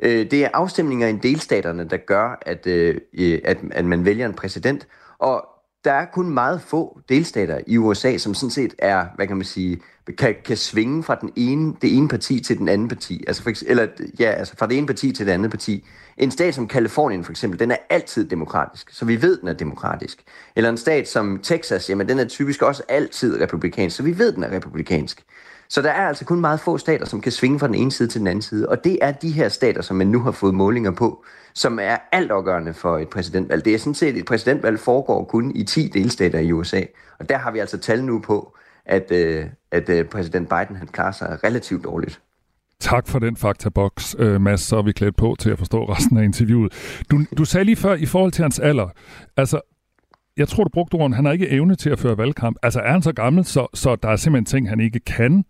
øh, det er afstemninger i delstaterne, der gør, at, øh, at, at man vælger en præsident. Og der er kun meget få delstater i USA, som sådan set er, hvad kan man sige, kan, kan svinge fra den ene, det ene parti til den anden parti. Altså for, eller, ja, altså fra det ene parti til det andet parti. En stat som Kalifornien for eksempel, den er altid demokratisk, så vi ved, den er demokratisk. Eller en stat som Texas, jamen den er typisk også altid republikansk, så vi ved, den er republikansk. Så der er altså kun meget få stater, som kan svinge fra den ene side til den anden side. Og det er de her stater, som man nu har fået målinger på, som er altafgørende for et præsidentvalg. Det er sådan set, at et præsidentvalg foregår kun i 10 delstater i USA. Og der har vi altså tal nu på, at, øh, at øh, præsident Biden han klarer sig relativt dårligt. Tak for den faktaboks, øh, Mads. Så er vi klædt på til at forstå resten af interviewet. Du, du sagde lige før, i forhold til hans alder, altså, jeg tror, du brugte ordene, han har ikke evne til at føre valgkamp. Altså, er han så gammel, så, så der er simpelthen ting, han ikke kan?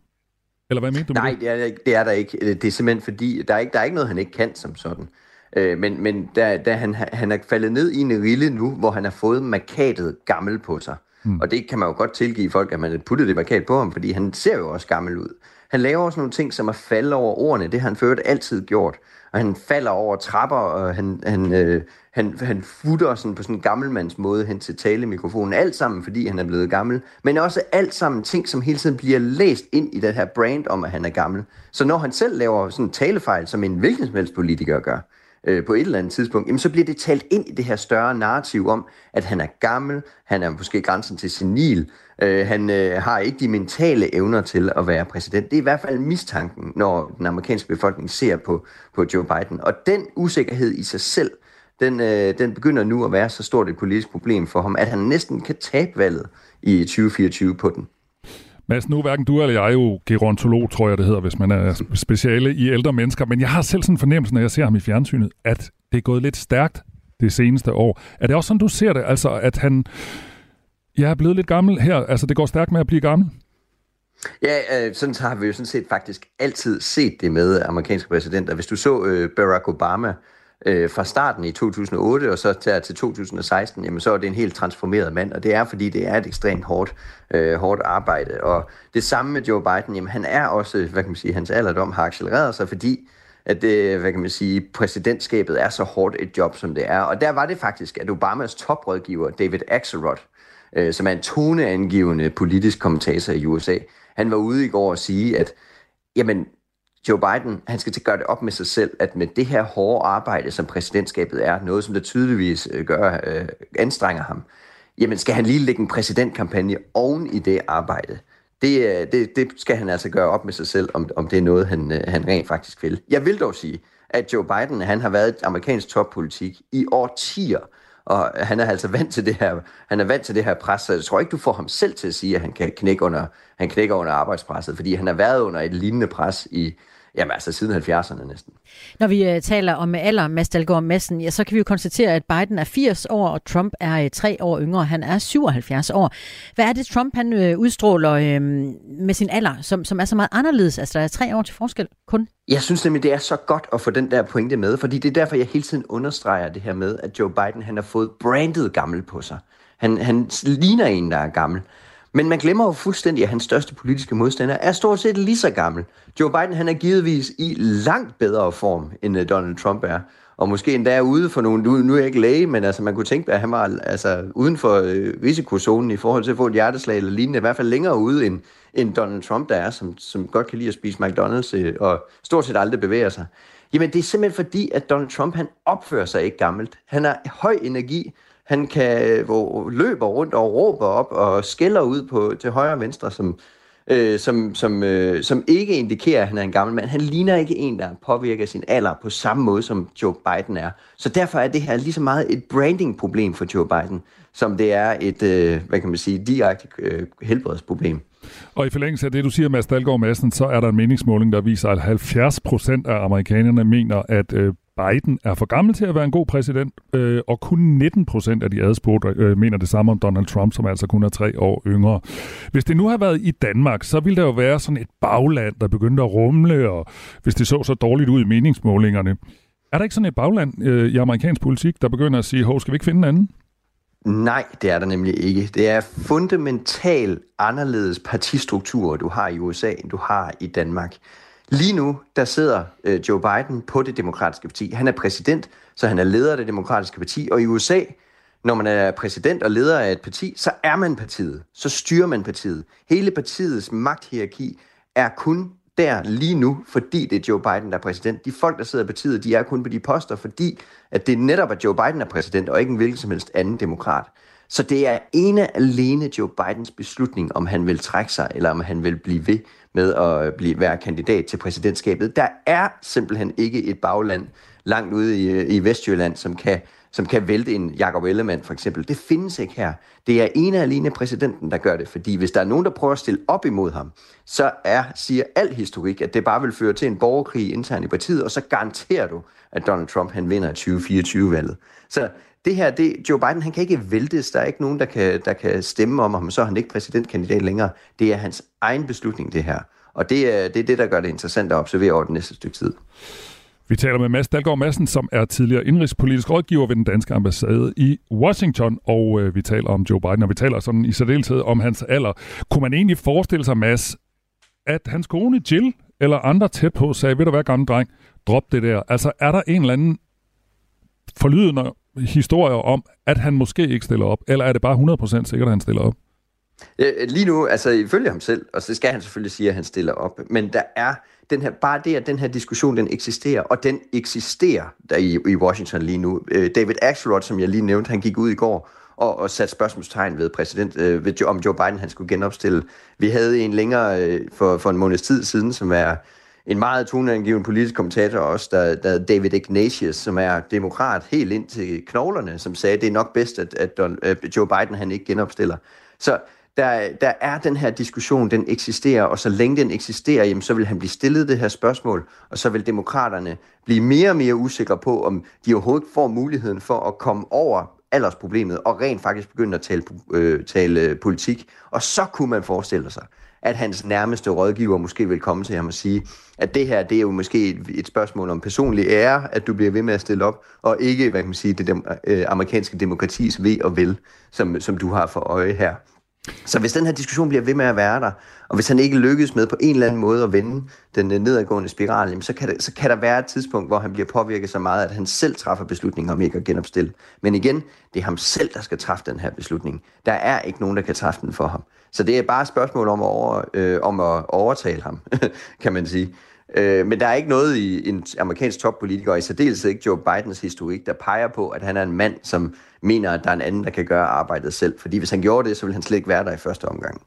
Eller hvad mener du Nej, det er, det er der ikke. Det er simpelthen fordi, der er ikke, der er ikke noget, han ikke kan som sådan. Øh, men men da, da han, han er faldet ned i en rille nu, hvor han har fået markatet gammel på sig. Mm. Og det kan man jo godt tilgive folk, at man har puttet det markat på ham, fordi han ser jo også gammel ud. Han laver også nogle ting, som er falde over ordene. Det har han ført altid gjort. Og han falder over trapper, og han, han, øh, han, han futter sådan på sådan en gammelmands måde hen til talemikrofonen. Alt sammen, fordi han er blevet gammel. Men også alt sammen ting, som hele tiden bliver læst ind i det her brand om, at han er gammel. Så når han selv laver sådan en talefejl, som en hvilken som helst politiker gør, øh, på et eller andet tidspunkt, jamen så bliver det talt ind i det her større narrativ om, at han er gammel, han er måske grænsen til senil, øh, han øh, har ikke de mentale evner til at være præsident. Det er i hvert fald mistanken, når den amerikanske befolkning ser på, på Joe Biden. Og den usikkerhed i sig selv, den, øh, den begynder nu at være så stort et politisk problem for ham, at han næsten kan tabe valget i 2024 på den. Mads, nu hverken du eller jeg er jo gerontolog, tror jeg det hedder, hvis man er speciale i ældre mennesker, men jeg har selv sådan en fornemmelse, når jeg ser ham i fjernsynet, at det er gået lidt stærkt det seneste år. Er det også sådan, du ser det, altså at han jeg er blevet lidt gammel her, altså det går stærkt med at blive gammel? Ja, øh, sådan så har vi jo sådan set faktisk altid set det med amerikanske præsidenter. Hvis du så øh, Barack Obama, øh, fra starten i 2008 og så til, til 2016, jamen så er det en helt transformeret mand, og det er fordi, det er et ekstremt hårdt, øh, hårdt arbejde. Og det samme med Joe Biden, jamen han er også, hvad kan man sige, hans alderdom har accelereret sig, fordi at det, hvad kan man sige, præsidentskabet er så hårdt et job, som det er. Og der var det faktisk, at Obamas toprådgiver, David Axelrod, øh, som er en toneangivende politisk kommentator i USA, han var ude i går og sige, at jamen, Joe Biden, han skal til gøre det op med sig selv, at med det her hårde arbejde, som præsidentskabet er, noget som der tydeligvis øh, gør, øh, anstrenger ham, jamen skal han lige lægge en præsidentkampagne oven i det arbejde. Det, øh, det, det skal han altså gøre op med sig selv, om, om det er noget, han, øh, han rent faktisk vil. Jeg vil dog sige, at Joe Biden, han har været amerikansk toppolitik i årtier, og han er altså vant til det her, han er vant til det her pres, så jeg tror ikke, du får ham selv til at sige, at han kan knække under, han knækker under arbejdspresset, fordi han har været under et lignende pres i, Jamen altså siden 70'erne næsten. Når vi uh, taler om alder, Mads Dahlgaard Madsen, ja, så kan vi jo konstatere, at Biden er 80 år, og Trump er uh, 3 år yngre. Han er 77 år. Hvad er det, Trump han uh, udstråler uh, med sin alder, som, som er så meget anderledes? Altså, der er tre år til forskel kun. Jeg synes nemlig, det er så godt at få den der pointe med, fordi det er derfor, jeg hele tiden understreger det her med, at Joe Biden han har fået brandet gammel på sig. Han, han ligner en, der er gammel. Men man glemmer jo fuldstændig, at hans største politiske modstander er stort set lige så gammel. Joe Biden han er givetvis i langt bedre form, end øh, Donald Trump er. Og måske endda ude for nogle, nu, nu er jeg ikke læge, men altså man kunne tænke, at han var altså, uden for øh, risikozonen i forhold til at få et hjerteslag eller lignende, i hvert fald længere ude end, end Donald Trump der er, som, som godt kan lide at spise McDonald's øh, og stort set aldrig bevæger sig. Jamen det er simpelthen fordi, at Donald Trump han opfører sig ikke gammelt. Han har høj energi, han kan øh, hvor løber rundt og råber op og skælder ud på til højre og venstre, som, øh, som, som, øh, som ikke indikerer, at han er en gammel mand. Han ligner ikke en, der påvirker sin alder på samme måde, som Joe Biden er. Så derfor er det her lige så meget et branding-problem for Joe Biden, som det er et, øh, hvad kan man sige, direkte øh, helbredsproblem. Og i forlængelse af det, du siger, Mads Dahlgaard Madsen, så er der en meningsmåling, der viser, at 70 procent af amerikanerne mener, at øh, Biden er for gammel til at være en god præsident, øh, og kun 19 procent af de adspurgte øh, mener det samme om Donald Trump, som altså kun er tre år yngre. Hvis det nu har været i Danmark, så ville der jo være sådan et bagland, der begyndte at rumle, og hvis det så så dårligt ud i meningsmålingerne. Er der ikke sådan et bagland øh, i amerikansk politik, der begynder at sige, hov, skal vi ikke finde en anden? Nej, det er der nemlig ikke. Det er fundamentalt anderledes partistrukturer, du har i USA, end du har i Danmark. Lige nu, der sidder øh, Joe Biden på det demokratiske parti. Han er præsident, så han er leder af det demokratiske parti. Og i USA, når man er præsident og leder af et parti, så er man partiet. Så styrer man partiet. Hele partiets magthierarki er kun der lige nu, fordi det er Joe Biden, der er præsident. De folk, der sidder i partiet, de er kun på de poster, fordi at det netop er Joe Biden, der er præsident, og ikke en hvilken som helst anden demokrat. Så det er ene alene Joe Bidens beslutning, om han vil trække sig, eller om han vil blive ved med at øh, blive, være kandidat til præsidentskabet. Der er simpelthen ikke et bagland langt ude i, øh, i Vestjylland, som kan, som kan vælte en Jacob Ellemann for eksempel. Det findes ikke her. Det er ene alene præsidenten, der gør det, fordi hvis der er nogen, der prøver at stille op imod ham, så er, siger al historik, at det bare vil føre til en borgerkrig internt i partiet, og så garanterer du, at Donald Trump han vinder 2024-valget. Så det her, det, Joe Biden, han kan ikke væltes. Der er ikke nogen, der kan, der kan stemme om ham, så er han ikke præsidentkandidat længere. Det er hans egen beslutning, det her. Og det er, det er det, der gør det interessant at observere over det næste stykke tid. Vi taler med Mads Dalgaard Madsen, som er tidligere indrigspolitisk rådgiver ved den danske ambassade i Washington, og øh, vi taler om Joe Biden, og vi taler sådan i særdeleshed om hans alder. Kunne man egentlig forestille sig, Mads, at hans kone Jill eller andre tæt på sagde, ved du hvad, gamle dreng, drop det der. Altså, er der en eller anden forlydende historier om, at han måske ikke stiller op, eller er det bare 100% sikkert, at han stiller op? Øh, lige nu, altså ifølge ham selv, og så skal han selvfølgelig sige, at han stiller op, men der er den her, bare det, at den her diskussion, den eksisterer, og den eksisterer der i, i Washington lige nu. Øh, David Axelrod, som jeg lige nævnte, han gik ud i går og, og satte spørgsmålstegn ved præsident, øh, ved, om Joe Biden han skulle genopstille. Vi havde en længere øh, for, for en måneds tid siden, som er en meget toneangivende politisk kommentator også, der, der David Ignatius, som er demokrat helt ind til knoglerne, som sagde, at det er nok bedst, at, at, at øh, Joe Biden han ikke genopstiller. Så der, der er den her diskussion, den eksisterer, og så længe den eksisterer, jamen, så vil han blive stillet det her spørgsmål, og så vil demokraterne blive mere og mere usikre på, om de overhovedet får muligheden for at komme over aldersproblemet, og rent faktisk begynde at tale, øh, tale politik. Og så kunne man forestille sig, at hans nærmeste rådgiver måske vil komme til ham og sige, at det her, det er jo måske et, et spørgsmål om personlig ære, at du bliver ved med at stille op, og ikke, hvad kan man sige, det dem, øh, amerikanske demokratis ved og vel, som, som du har for øje her. Så hvis den her diskussion bliver ved med at være der, og hvis han ikke lykkes med på en eller anden måde at vende den øh, nedadgående spiral, jamen, så, kan det, så kan der være et tidspunkt, hvor han bliver påvirket så meget, at han selv træffer beslutningen om ikke at genopstille. Men igen, det er ham selv, der skal træffe den her beslutning. Der er ikke nogen, der kan træffe den for ham. Så det er bare et spørgsmål om at, over, øh, om at overtale ham, kan man sige. Øh, men der er ikke noget i en amerikansk toppolitiker, og i særdeleshed ikke Joe Bidens historik, der peger på, at han er en mand, som mener, at der er en anden, der kan gøre arbejdet selv. Fordi hvis han gjorde det, så ville han slet ikke være der i første omgang.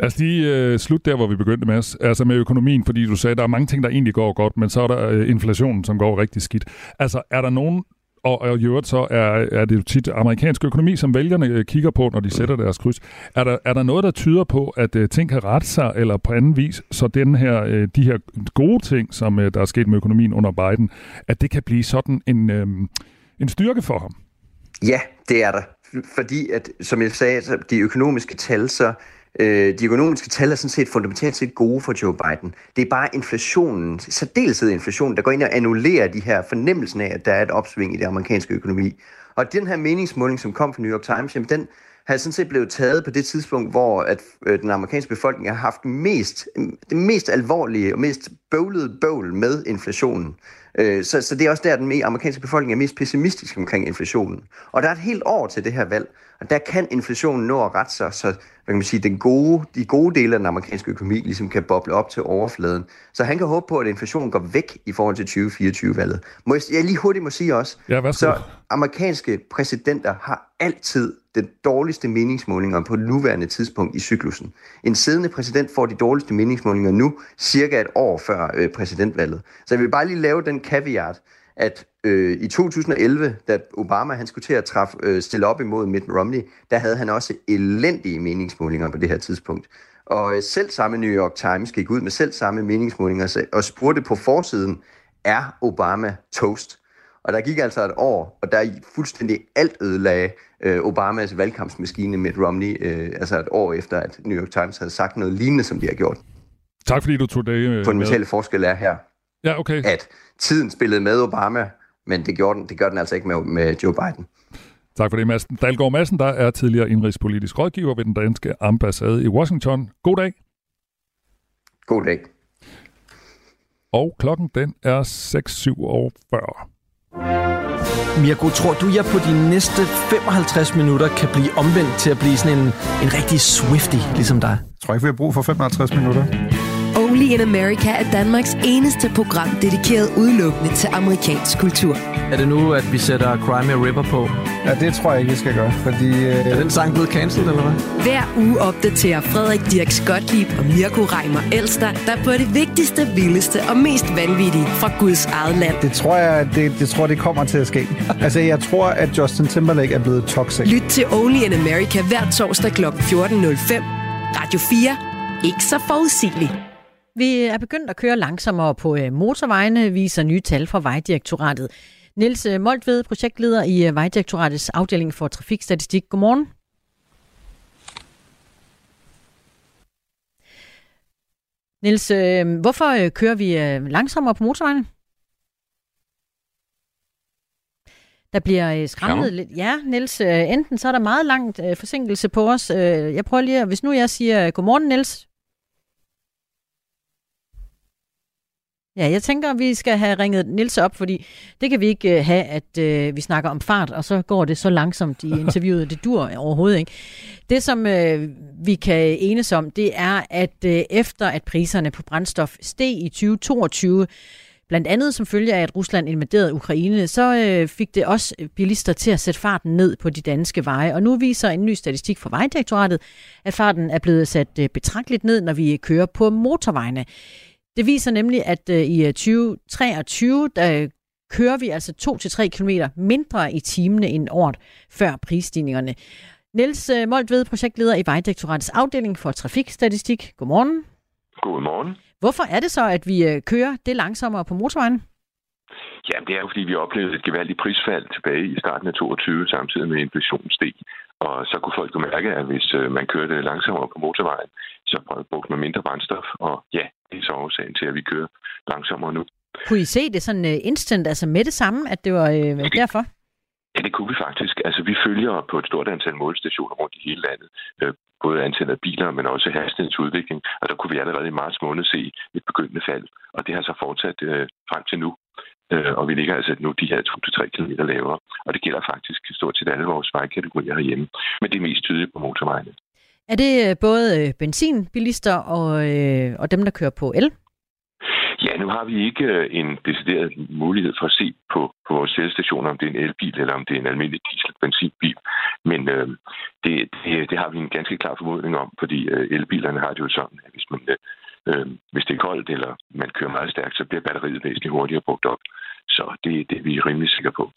Lad os lige øh, slutte der, hvor vi begyndte med, altså med økonomien, fordi du sagde, at der er mange ting, der egentlig går godt, men så er der øh, inflationen, som går rigtig skidt. Altså, er der nogen og, og i øvrigt så er, er det jo tit amerikansk økonomi, som vælgerne øh, kigger på, når de sætter deres kryds. Er der, er der noget, der tyder på, at uh, ting kan rette sig, eller på anden vis, så den her, uh, de her gode ting, som uh, der er sket med økonomien under Biden, at det kan blive sådan en, uh, en styrke for ham? Ja, det er der. Fordi, at, som jeg sagde, de økonomiske tal, så Øh, de økonomiske tal er sådan set fundamentalt set gode for Joe Biden. Det er bare inflationen, særdeleshed inflationen, der går ind og annullerer de her fornemmelsen af, at der er et opsving i det amerikanske økonomi. Og den her meningsmåling, som kom fra New York Times, jamen den har sådan set blevet taget på det tidspunkt, hvor at, øh, den amerikanske befolkning har haft mest, det mest alvorlige og mest bøvlede bøvl med inflationen. Øh, så, så det er også der, den amerikanske befolkning er mest pessimistisk omkring inflationen. Og der er et helt år til det her valg, og der kan inflationen nå at rette sig, så hvad kan man sige, den gode, de gode dele af den amerikanske økonomi ligesom kan boble op til overfladen. Så han kan håbe på, at inflationen går væk i forhold til 2024-valget. Må jeg, jeg lige hurtigt må sige også, ja, så amerikanske præsidenter har altid den dårligste meningsmålinger på det nuværende tidspunkt i cyklusen. En siddende præsident får de dårligste meningsmålinger nu, cirka et år før øh, præsidentvalget. Så jeg vil bare lige lave den caveat, at øh, i 2011, da Obama han skulle til at træffe, øh, stille op imod Mitt Romney, der havde han også elendige meningsmålinger på det her tidspunkt. Og øh, selv samme New York Times gik ud med selv samme meningsmålinger og spurgte på forsiden, er Obama toast? Og der gik altså et år, og der fuldstændig alt ødelagde øh, Obamas valgkampsmaskine Mitt Romney, øh, altså et år efter, at New York Times havde sagt noget lignende, som de har gjort. Tak fordi du tog det øh, Fundamentale forskel er her, ja, okay. at tiden spillede med Obama, men det, gjorde den, det gør den altså ikke med, med Joe Biden. Tak for det, Madsen. Dalgaard Madsen, der er tidligere indrigspolitisk rådgiver ved den danske ambassade i Washington. God dag. God dag. Og klokken den er 6.47. Mirko, tror du, jeg på de næste 55 minutter kan blive omvendt til at blive sådan en, en rigtig swifty, ligesom dig? Jeg tror ikke, vi har brug for 55 minutter. Only in America er Danmarks eneste program dedikeret udelukkende til amerikansk kultur. Er det nu, at vi sætter Crime River på? Ja, det tror jeg ikke, vi skal gøre, fordi... Øh... Er den sang blevet cancelled, eller hvad? Hver uge opdaterer Frederik Dirk Gottlieb og Mirko Reimer Elster, der på det vigtigste, vildeste og mest vanvittige fra Guds eget land. Det tror jeg, det, det, tror, det kommer til at ske. altså, jeg tror, at Justin Timberlake er blevet toxic. Lyt til Only in America hver torsdag kl. 14.05. Radio 4. Ikke så forudsigeligt. Vi er begyndt at køre langsommere på øh, motorvejene, viser nye tal fra Vejdirektoratet. Niels øh, Moltved, projektleder i øh, Vejdirektoratets afdeling for trafikstatistik. Godmorgen. Niels, hvorfor kører vi langsommere på motorvejene? Der bliver skræmmet lidt. Ja, Niels, enten så er der meget langt forsinkelse på os. Jeg prøver lige, hvis nu jeg siger godmorgen, Niels, Ja, jeg tænker, at vi skal have ringet Nils op, fordi det kan vi ikke uh, have, at uh, vi snakker om fart, og så går det så langsomt i interviewet. Det dur overhovedet ikke. Det, som uh, vi kan enes om, det er, at uh, efter at priserne på brændstof steg i 2022, blandt andet som følge af, at Rusland invaderede Ukraine, så uh, fik det også bilister til at sætte farten ned på de danske veje. Og nu viser en ny statistik fra Vejdirektoratet, at farten er blevet sat uh, betragteligt ned, når vi kører på motorvejene. Det viser nemlig, at øh, i 2023, øh, der kører vi altså 2-3 km mindre i timene end året før prisstigningerne. Niels øh, Moltved, projektleder i Vejdirektoratets afdeling for trafikstatistik. Godmorgen. Godmorgen. Hvorfor er det så, at vi kører det langsommere på motorvejen? Jamen, det er jo, fordi vi oplevede et gevaldigt prisfald tilbage i starten af 22, samtidig med inflationen steg. Og så kunne folk jo mærke, at hvis man kørte langsommere på motorvejen, så brugte man mindre brændstof. Og ja, det er så årsagen til, at vi kører langsommere nu. Kunne I se det sådan uh, instant, altså med det samme, at det var det, derfor? Ja, det kunne vi faktisk. Altså, vi følger på et stort antal målestationer rundt i hele landet. Uh, både antallet af biler, men også hastighedens udvikling. Og der kunne vi allerede i marts måned se et begyndende fald, og det har så fortsat øh, frem til nu. Øh, og vi ligger altså nu de her 2-3 km lavere. Og det gælder faktisk stort set alle vores vejkategorier herhjemme. Men det er mest tydeligt på motorvejene. Er det øh, både øh, benzinbilister og, øh, og dem, der kører på el? Ja, nu har vi ikke øh, en decideret mulighed for at se på, på vores selvstationer, om det er en elbil eller om det er en almindelig diesel-benzinbil. Men øh, det, det, det har vi en ganske klar formodning om, fordi øh, elbilerne har det jo sådan, at hvis, man, øh, hvis det er koldt eller man kører meget stærkt, så bliver batteriet væsentligt hurtigere brugt op. Så det, det vi er vi rimelig sikre på.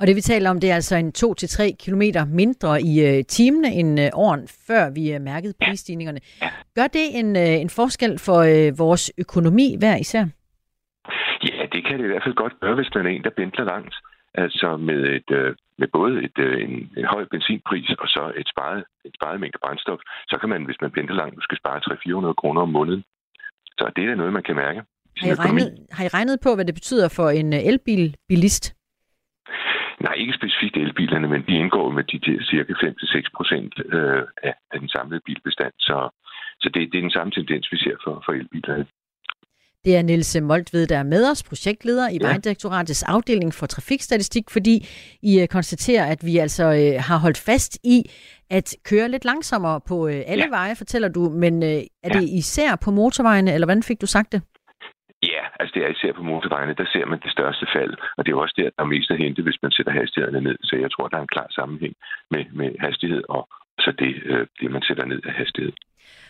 Og det vi taler om, det er altså en 2-3 km mindre i øh, timene end øh, åren før vi øh, mærkede prisstigningerne. Gør det en, øh, en forskel for øh, vores økonomi hver især? Ja, det kan det i hvert fald godt gøre, hvis man er en, der bindler langt. Altså med, et, øh, med både et, øh, en, en høj benzinpris og så et sparet, et sparet mængde brændstof, så kan man, hvis man pendler langt, måske spare 300-400 kroner om måneden. Så det er noget, man kan mærke. Har I, regnet, har I regnet på, hvad det betyder for en øh, elbilbilist? Nej, ikke specifikt elbilerne, men de indgår med de der cirka 5-6 procent øh, af, af den samlede bilbestand. Så, så det, det er den samme tendens, vi ser for, for elbilerne. Det er Niels Moltved, der er med os, projektleder i ja. Vejdirektoratets afdeling for trafikstatistik, fordi I øh, konstaterer, at vi altså øh, har holdt fast i at køre lidt langsommere på øh, alle ja. veje, fortæller du. Men er ja. det især på motorvejene, eller hvordan fik du sagt det? Ja, altså det er især på motorvejene, der ser man det største fald, og det er også der, der er mest at hente, hvis man sætter hastighederne ned. Så jeg tror, der er en klar sammenhæng med, med hastighed og så det, øh, det, man sætter ned af hastighed.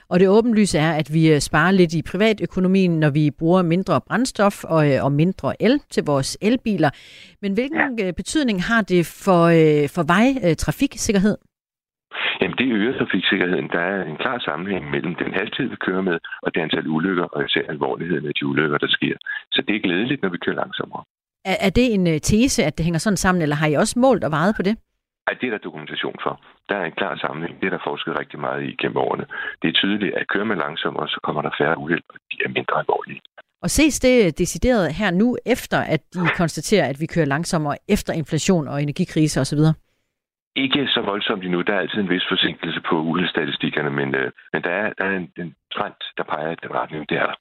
Og det åbenlyse er, at vi øh, sparer lidt i privatøkonomien, når vi bruger mindre brændstof og, øh, og mindre el til vores elbiler. Men hvilken ja. betydning har det for, for vejtrafiksikkerhed? Jamen, det øger trafiksikkerheden. Der er en klar sammenhæng mellem den hastighed, vi kører med, og det antal ulykker, og især alvorligheden af de ulykker, der sker. Så det er glædeligt, når vi kører langsommere. Er, er det en øh, tese, at det hænger sådan sammen, eller har I også målt og vejet på det? Ja, det er der dokumentation for. Der er en klar sammenhæng. Det er der forsket rigtig meget i gennem årene. Det er tydeligt, at kører man langsommere, så kommer der færre uheld, og de er mindre alvorlige. Og ses det decideret her nu, efter at de konstaterer, at vi kører langsommere efter inflation og energikrise osv.? Ikke så voldsomt endnu. Der er altid en vis forsinkelse på uheldsstatistikkerne, men, øh, men der er, der er en, en trend, der peger i den retning. Det er der.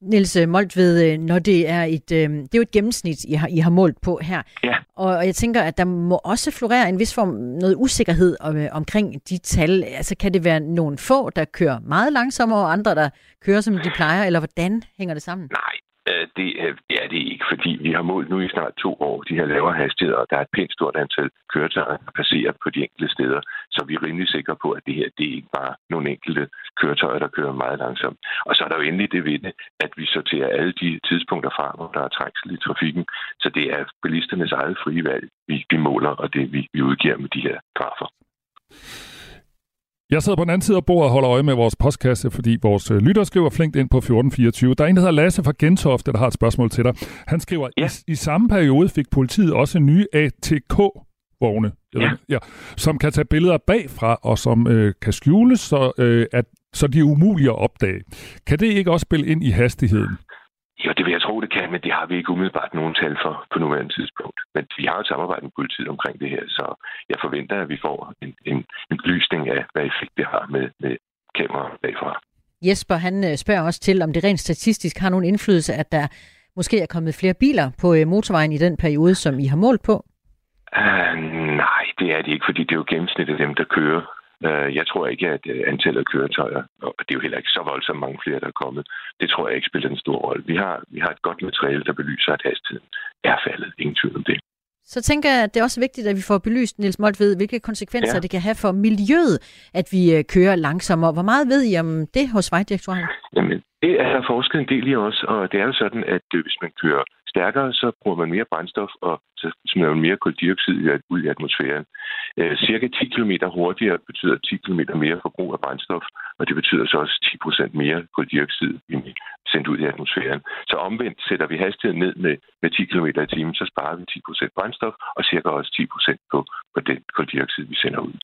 Niels Moltved, øh, når det er et, øh, det er jo et gennemsnit, I har, I har målt på her. Ja. Og jeg tænker, at der må også florere en vis form noget usikkerhed om, omkring de tal. Altså kan det være nogle få, der kører meget langsommere, og andre, der kører som de plejer, eller hvordan hænger det sammen? Nej, Øh, Øh, det, øh, det er det ikke, fordi vi har målt nu i snart to år de her lavere hastigheder, og der er et pænt stort antal køretøjer, der passerer på de enkelte steder. Så vi er rimelig sikre på, at det her det er ikke bare nogle enkelte køretøjer, der kører meget langsomt. Og så er der jo endelig det ved det, at vi sorterer alle de tidspunkter fra, hvor der er trængsel i trafikken. Så det er bilisternes eget frie valg, vi, vi måler, og det vi, vi udgiver med de her grafer. Jeg sidder på den anden side af bordet og holder øje med vores postkasse, fordi vores øh, lytter skriver flinkt ind på 1424. Der er en, der hedder Lasse fra Gentofte, der har et spørgsmål til dig. Han skriver, ja. i, i samme periode fik politiet også nye ATK-vogne, ja. ja, som kan tage billeder bagfra, og som øh, kan skjules, så, øh, at, så de er umulige at opdage. Kan det ikke også spille ind i hastigheden? Jo, det vil jeg tro, det kan, men det har vi ikke umiddelbart nogen tal for på nuværende tidspunkt. Men vi har et samarbejde med politiet omkring det her, så jeg forventer, at vi får en, en, en belysning af, hvad effekt det har med, med kameraer bagfra. Jesper, han øh, spørger også til, om det rent statistisk har nogen indflydelse, at der måske er kommet flere biler på øh, motorvejen i den periode, som I har målt på? Uh, nej, det er det ikke, fordi det er jo gennemsnittet af dem, der kører jeg tror ikke, at øh, antallet af køretøjer, og det er jo heller ikke så voldsomt mange flere, der er kommet, det tror jeg ikke spiller en stor rolle. Vi har, vi har et godt materiale, der belyser, at hastigheden er faldet. Ingen tvivl om det. Så tænker jeg, at det er også vigtigt, at vi får belyst, Niels Moltved, hvilke konsekvenser ja. det kan have for miljøet, at vi øh, kører langsommere. Hvor meget ved I om det hos Vejdirektoratet? Jamen, det er der forsket en del i også, og det er jo sådan, at hvis man kører stærkere, så bruger man mere brændstof, og så smider man mere koldioxid ud i atmosfæren. Øh, cirka 10 km hurtigere betyder 10 km mere forbrug af brændstof, og det betyder så også 10% mere koldioxid sendt ud i atmosfæren. Så omvendt sætter vi hastigheden ned med, med 10 km i timen, så sparer vi 10% brændstof, og cirka også 10% på, på den koldioxid, vi sender ud.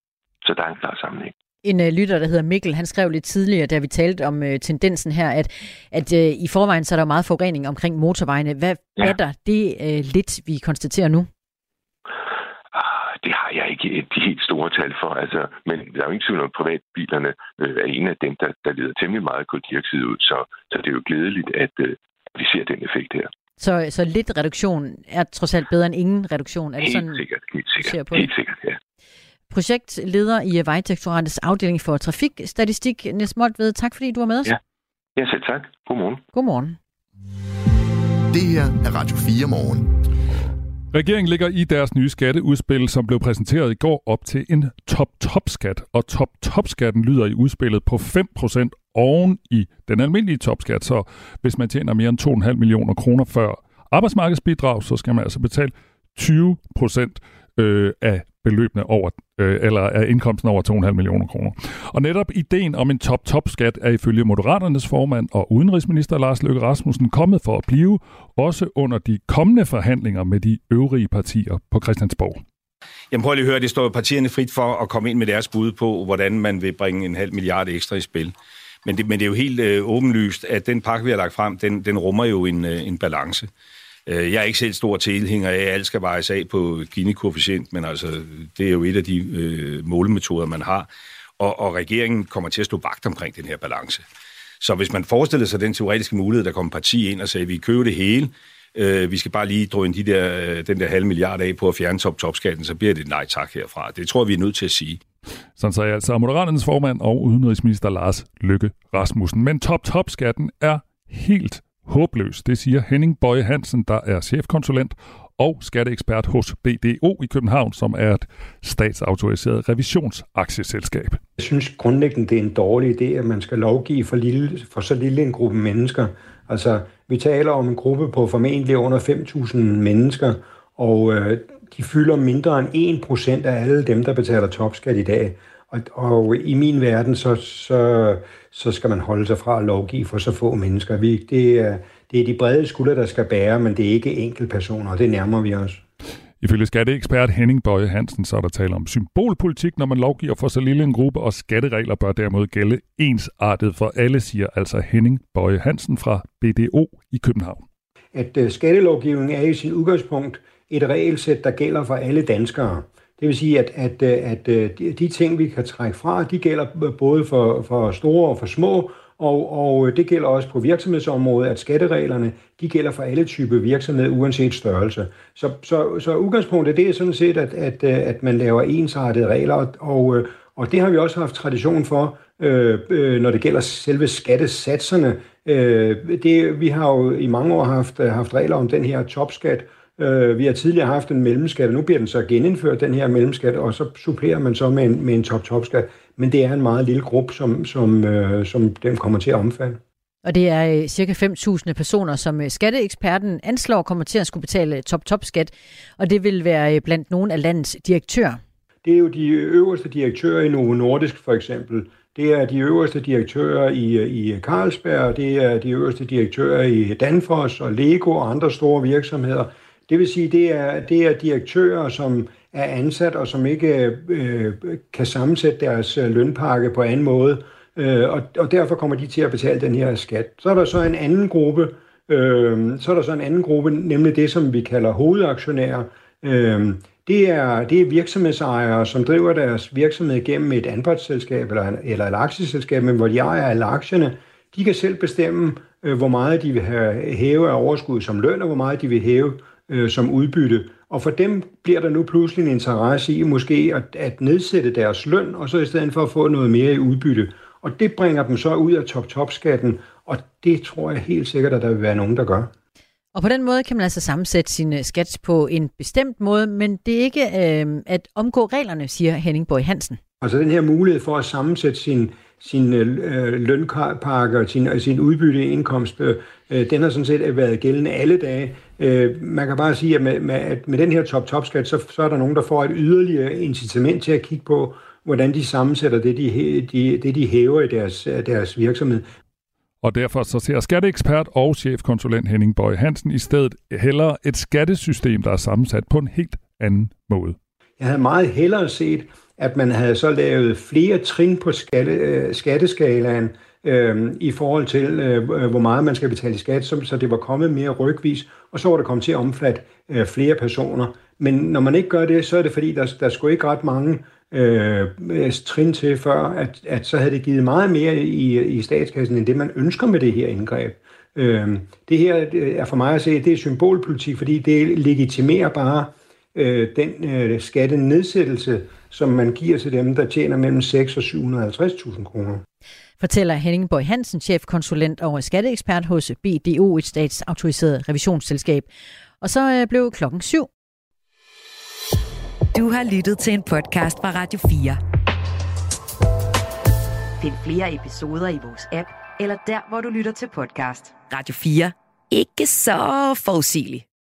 Så der er en klar sammenhæng. En uh, lytter, der hedder Mikkel, han skrev lidt tidligere, da vi talte om uh, tendensen her, at, at uh, i forvejen så er der meget forurening omkring motorvejene. Hvad ja. er der det uh, lidt, vi konstaterer nu? Ah, det har jeg ikke de helt store tal for. Altså, men der er jo ingen tvivl om, at privatbilerne øh, er en af dem, der, der leder temmelig meget koldioxid ud. Så, så det er jo glædeligt, at øh, vi ser den effekt her. Så, så lidt reduktion er trods alt bedre end ingen reduktion? Er det helt sådan, sikkert, helt sikkert, helt sikkert, ja. Projektleder i Vejdirektoratets afdeling for trafikstatistik, Niels Moltved. Tak fordi du var med os. Ja. Ja, selv tak. Godmorgen. Godmorgen. Det her er Radio 4 morgen. Regeringen ligger i deres nye skatteudspil, som blev præsenteret i går, op til en top-top-skat. Og top-top-skatten lyder i udspillet på 5% oven i den almindelige topskat. Så hvis man tjener mere end 2,5 millioner kroner før arbejdsmarkedsbidrag, så skal man altså betale 20 procent øh, af beløbene over, øh, eller af indkomsten over 2,5 millioner kroner. Og netop ideen om en top-top-skat er ifølge Moderaternes formand og udenrigsminister Lars Løkke Rasmussen kommet for at blive, også under de kommende forhandlinger med de øvrige partier på Christiansborg. Jamen prøv lige at høre, det står partierne frit for at komme ind med deres bud på, hvordan man vil bringe en halv milliard ekstra i spil. Men det, men det er jo helt øh, åbenlyst, at den pakke, vi har lagt frem, den, den rummer jo en, øh, en balance. Øh, jeg er ikke selv stor tilhænger af, at alt skal vejes af på Gini-koefficient, men altså, det er jo et af de øh, målemetoder, man har. Og, og regeringen kommer til at stå vagt omkring den her balance. Så hvis man forestiller sig den teoretiske mulighed, der kommer parti ind og siger, at vi køber det hele, øh, vi skal bare lige drøne de der, øh, den der halve milliard af på at fjerne top-topskatten, så bliver det nej tak herfra. Det tror jeg, vi er nødt til at sige. Sådan sagde altså Moderaternes formand og udenrigsminister Lars Lykke Rasmussen. Men top-top-skatten er helt håbløs. Det siger Henning Bøje Hansen, der er chefkonsulent og skatteekspert hos BDO i København, som er et statsautoriseret revisionsaktieselskab. Jeg synes grundlæggende, det er en dårlig idé, at man skal lovgive for, lille, for så lille en gruppe mennesker. Altså, vi taler om en gruppe på formentlig under 5.000 mennesker, og øh, de fylder mindre end 1% af alle dem, der betaler topskat i dag. Og, og i min verden, så, så, så skal man holde sig fra at lovgive for så få mennesker. Vi, det, er, det er de brede skuldre, der skal bære, men det er ikke enkeltpersoner, og det nærmer vi os. Ifølge skatteekspert Henning Bøje Hansen, så er der tale om symbolpolitik, når man lovgiver for så lille en gruppe, og skatteregler bør derimod gælde ensartet for alle, siger altså Henning Bøje Hansen fra BDO i København. At uh, skattelovgivningen er i sin udgangspunkt et regelsæt, der gælder for alle danskere. Det vil sige, at, at, øh, at, øh, at de ting, vi kan trække fra, de gælder både for, for store og for små, og, og øh, det gælder også på virksomhedsområdet, at skattereglerne, de gælder for alle typer virksomhed, uanset størrelse. Så, så, så udgangspunktet det er sådan set, at, at, at man laver ensartede regler, og, og det har vi også haft tradition for, øh, når det gælder selve skattesatserne. Øh, det, vi har jo i mange år haft, haft regler om den her topskat, Øh, vi har tidligere haft en mellemskat, og nu bliver den så genindført, den her mellemskat, og så supplerer man så med en, med en top-top-skat. Men det er en meget lille gruppe, som, som, øh, som den kommer til at omfatte. Og det er cirka 5.000 personer, som skatteeksperten anslår kommer til at skulle betale top-top-skat, og det vil være blandt nogle af landets direktører. Det er jo de øverste direktører i Novo Nordisk for eksempel. Det er de øverste direktører i, i Carlsberg, det er de øverste direktører i Danfoss og Lego og andre store virksomheder. Det vil sige, det er, det er direktører, som er ansat og som ikke øh, kan sammensætte deres øh, lønpakke på anden måde, øh, og, og derfor kommer de til at betale den her skat. Så er der så en anden gruppe, øh, så er der så en anden gruppe, nemlig det, som vi kalder hovedaktionærer. Øh, det er, det er virksomhedsejere, som driver deres virksomhed gennem et anpartsselskab eller, eller et aktieselskab, men hvor de ejer alle aktierne. De kan selv bestemme, øh, hvor meget de vil have hæve af overskud som løn, og hvor meget de vil hæve øh, som udbytte. Og for dem bliver der nu pludselig en interesse i måske at, at nedsætte deres løn, og så i stedet for at få noget mere i udbytte. Og det bringer dem så ud af top-top-skatten, og det tror jeg helt sikkert, at der vil være nogen, der gør. Og på den måde kan man altså sammensætte sin skat på en bestemt måde, men det er ikke øh, at omgå reglerne, siger Henning Borg Hansen. Altså den her mulighed for at sammensætte sin, sin øh, lønpakke og sin, sin udbytteindkomst, øh, den har sådan set været gældende alle dage. Øh, man kan bare sige, at med, med, at med den her top-top-skat, så, så er der nogen, der får et yderligere incitament til at kigge på, hvordan de sammensætter det, de, de, det, de hæver i deres, deres virksomhed. Og derfor så ser skatteekspert og chefkonsulent Henning Bøje Hansen i stedet hellere et skattesystem, der er sammensat på en helt anden måde. Jeg havde meget hellere set, at man havde så lavet flere trin på skatte, skatteskalaen, øh, i forhold til, øh, øh, hvor meget man skal betale i skat, så, så det var kommet mere rygvis, og så var det kommet til at omfatte øh, flere personer. Men når man ikke gør det, så er det fordi, der, der skulle ikke ret mange øh, øh, trin til før, at, at så havde det givet meget mere i, i statskassen, end det man ønsker med det her indgreb. Øh, det her er for mig at se, det er symbolpolitik, fordi det legitimerer bare øh, den øh, skattenedsættelse, som man giver til dem, der tjener mellem 6 og 750.000 kroner. Fortæller Henning Borg Hansen, chefkonsulent og skatteekspert hos BDO, et statsautoriseret revisionsselskab. Og så øh, blev klokken syv. Du har lyttet til en podcast fra Radio 4. Find flere episoder i vores app, eller der, hvor du lytter til podcast. Radio 4. Ikke så forudsigeligt.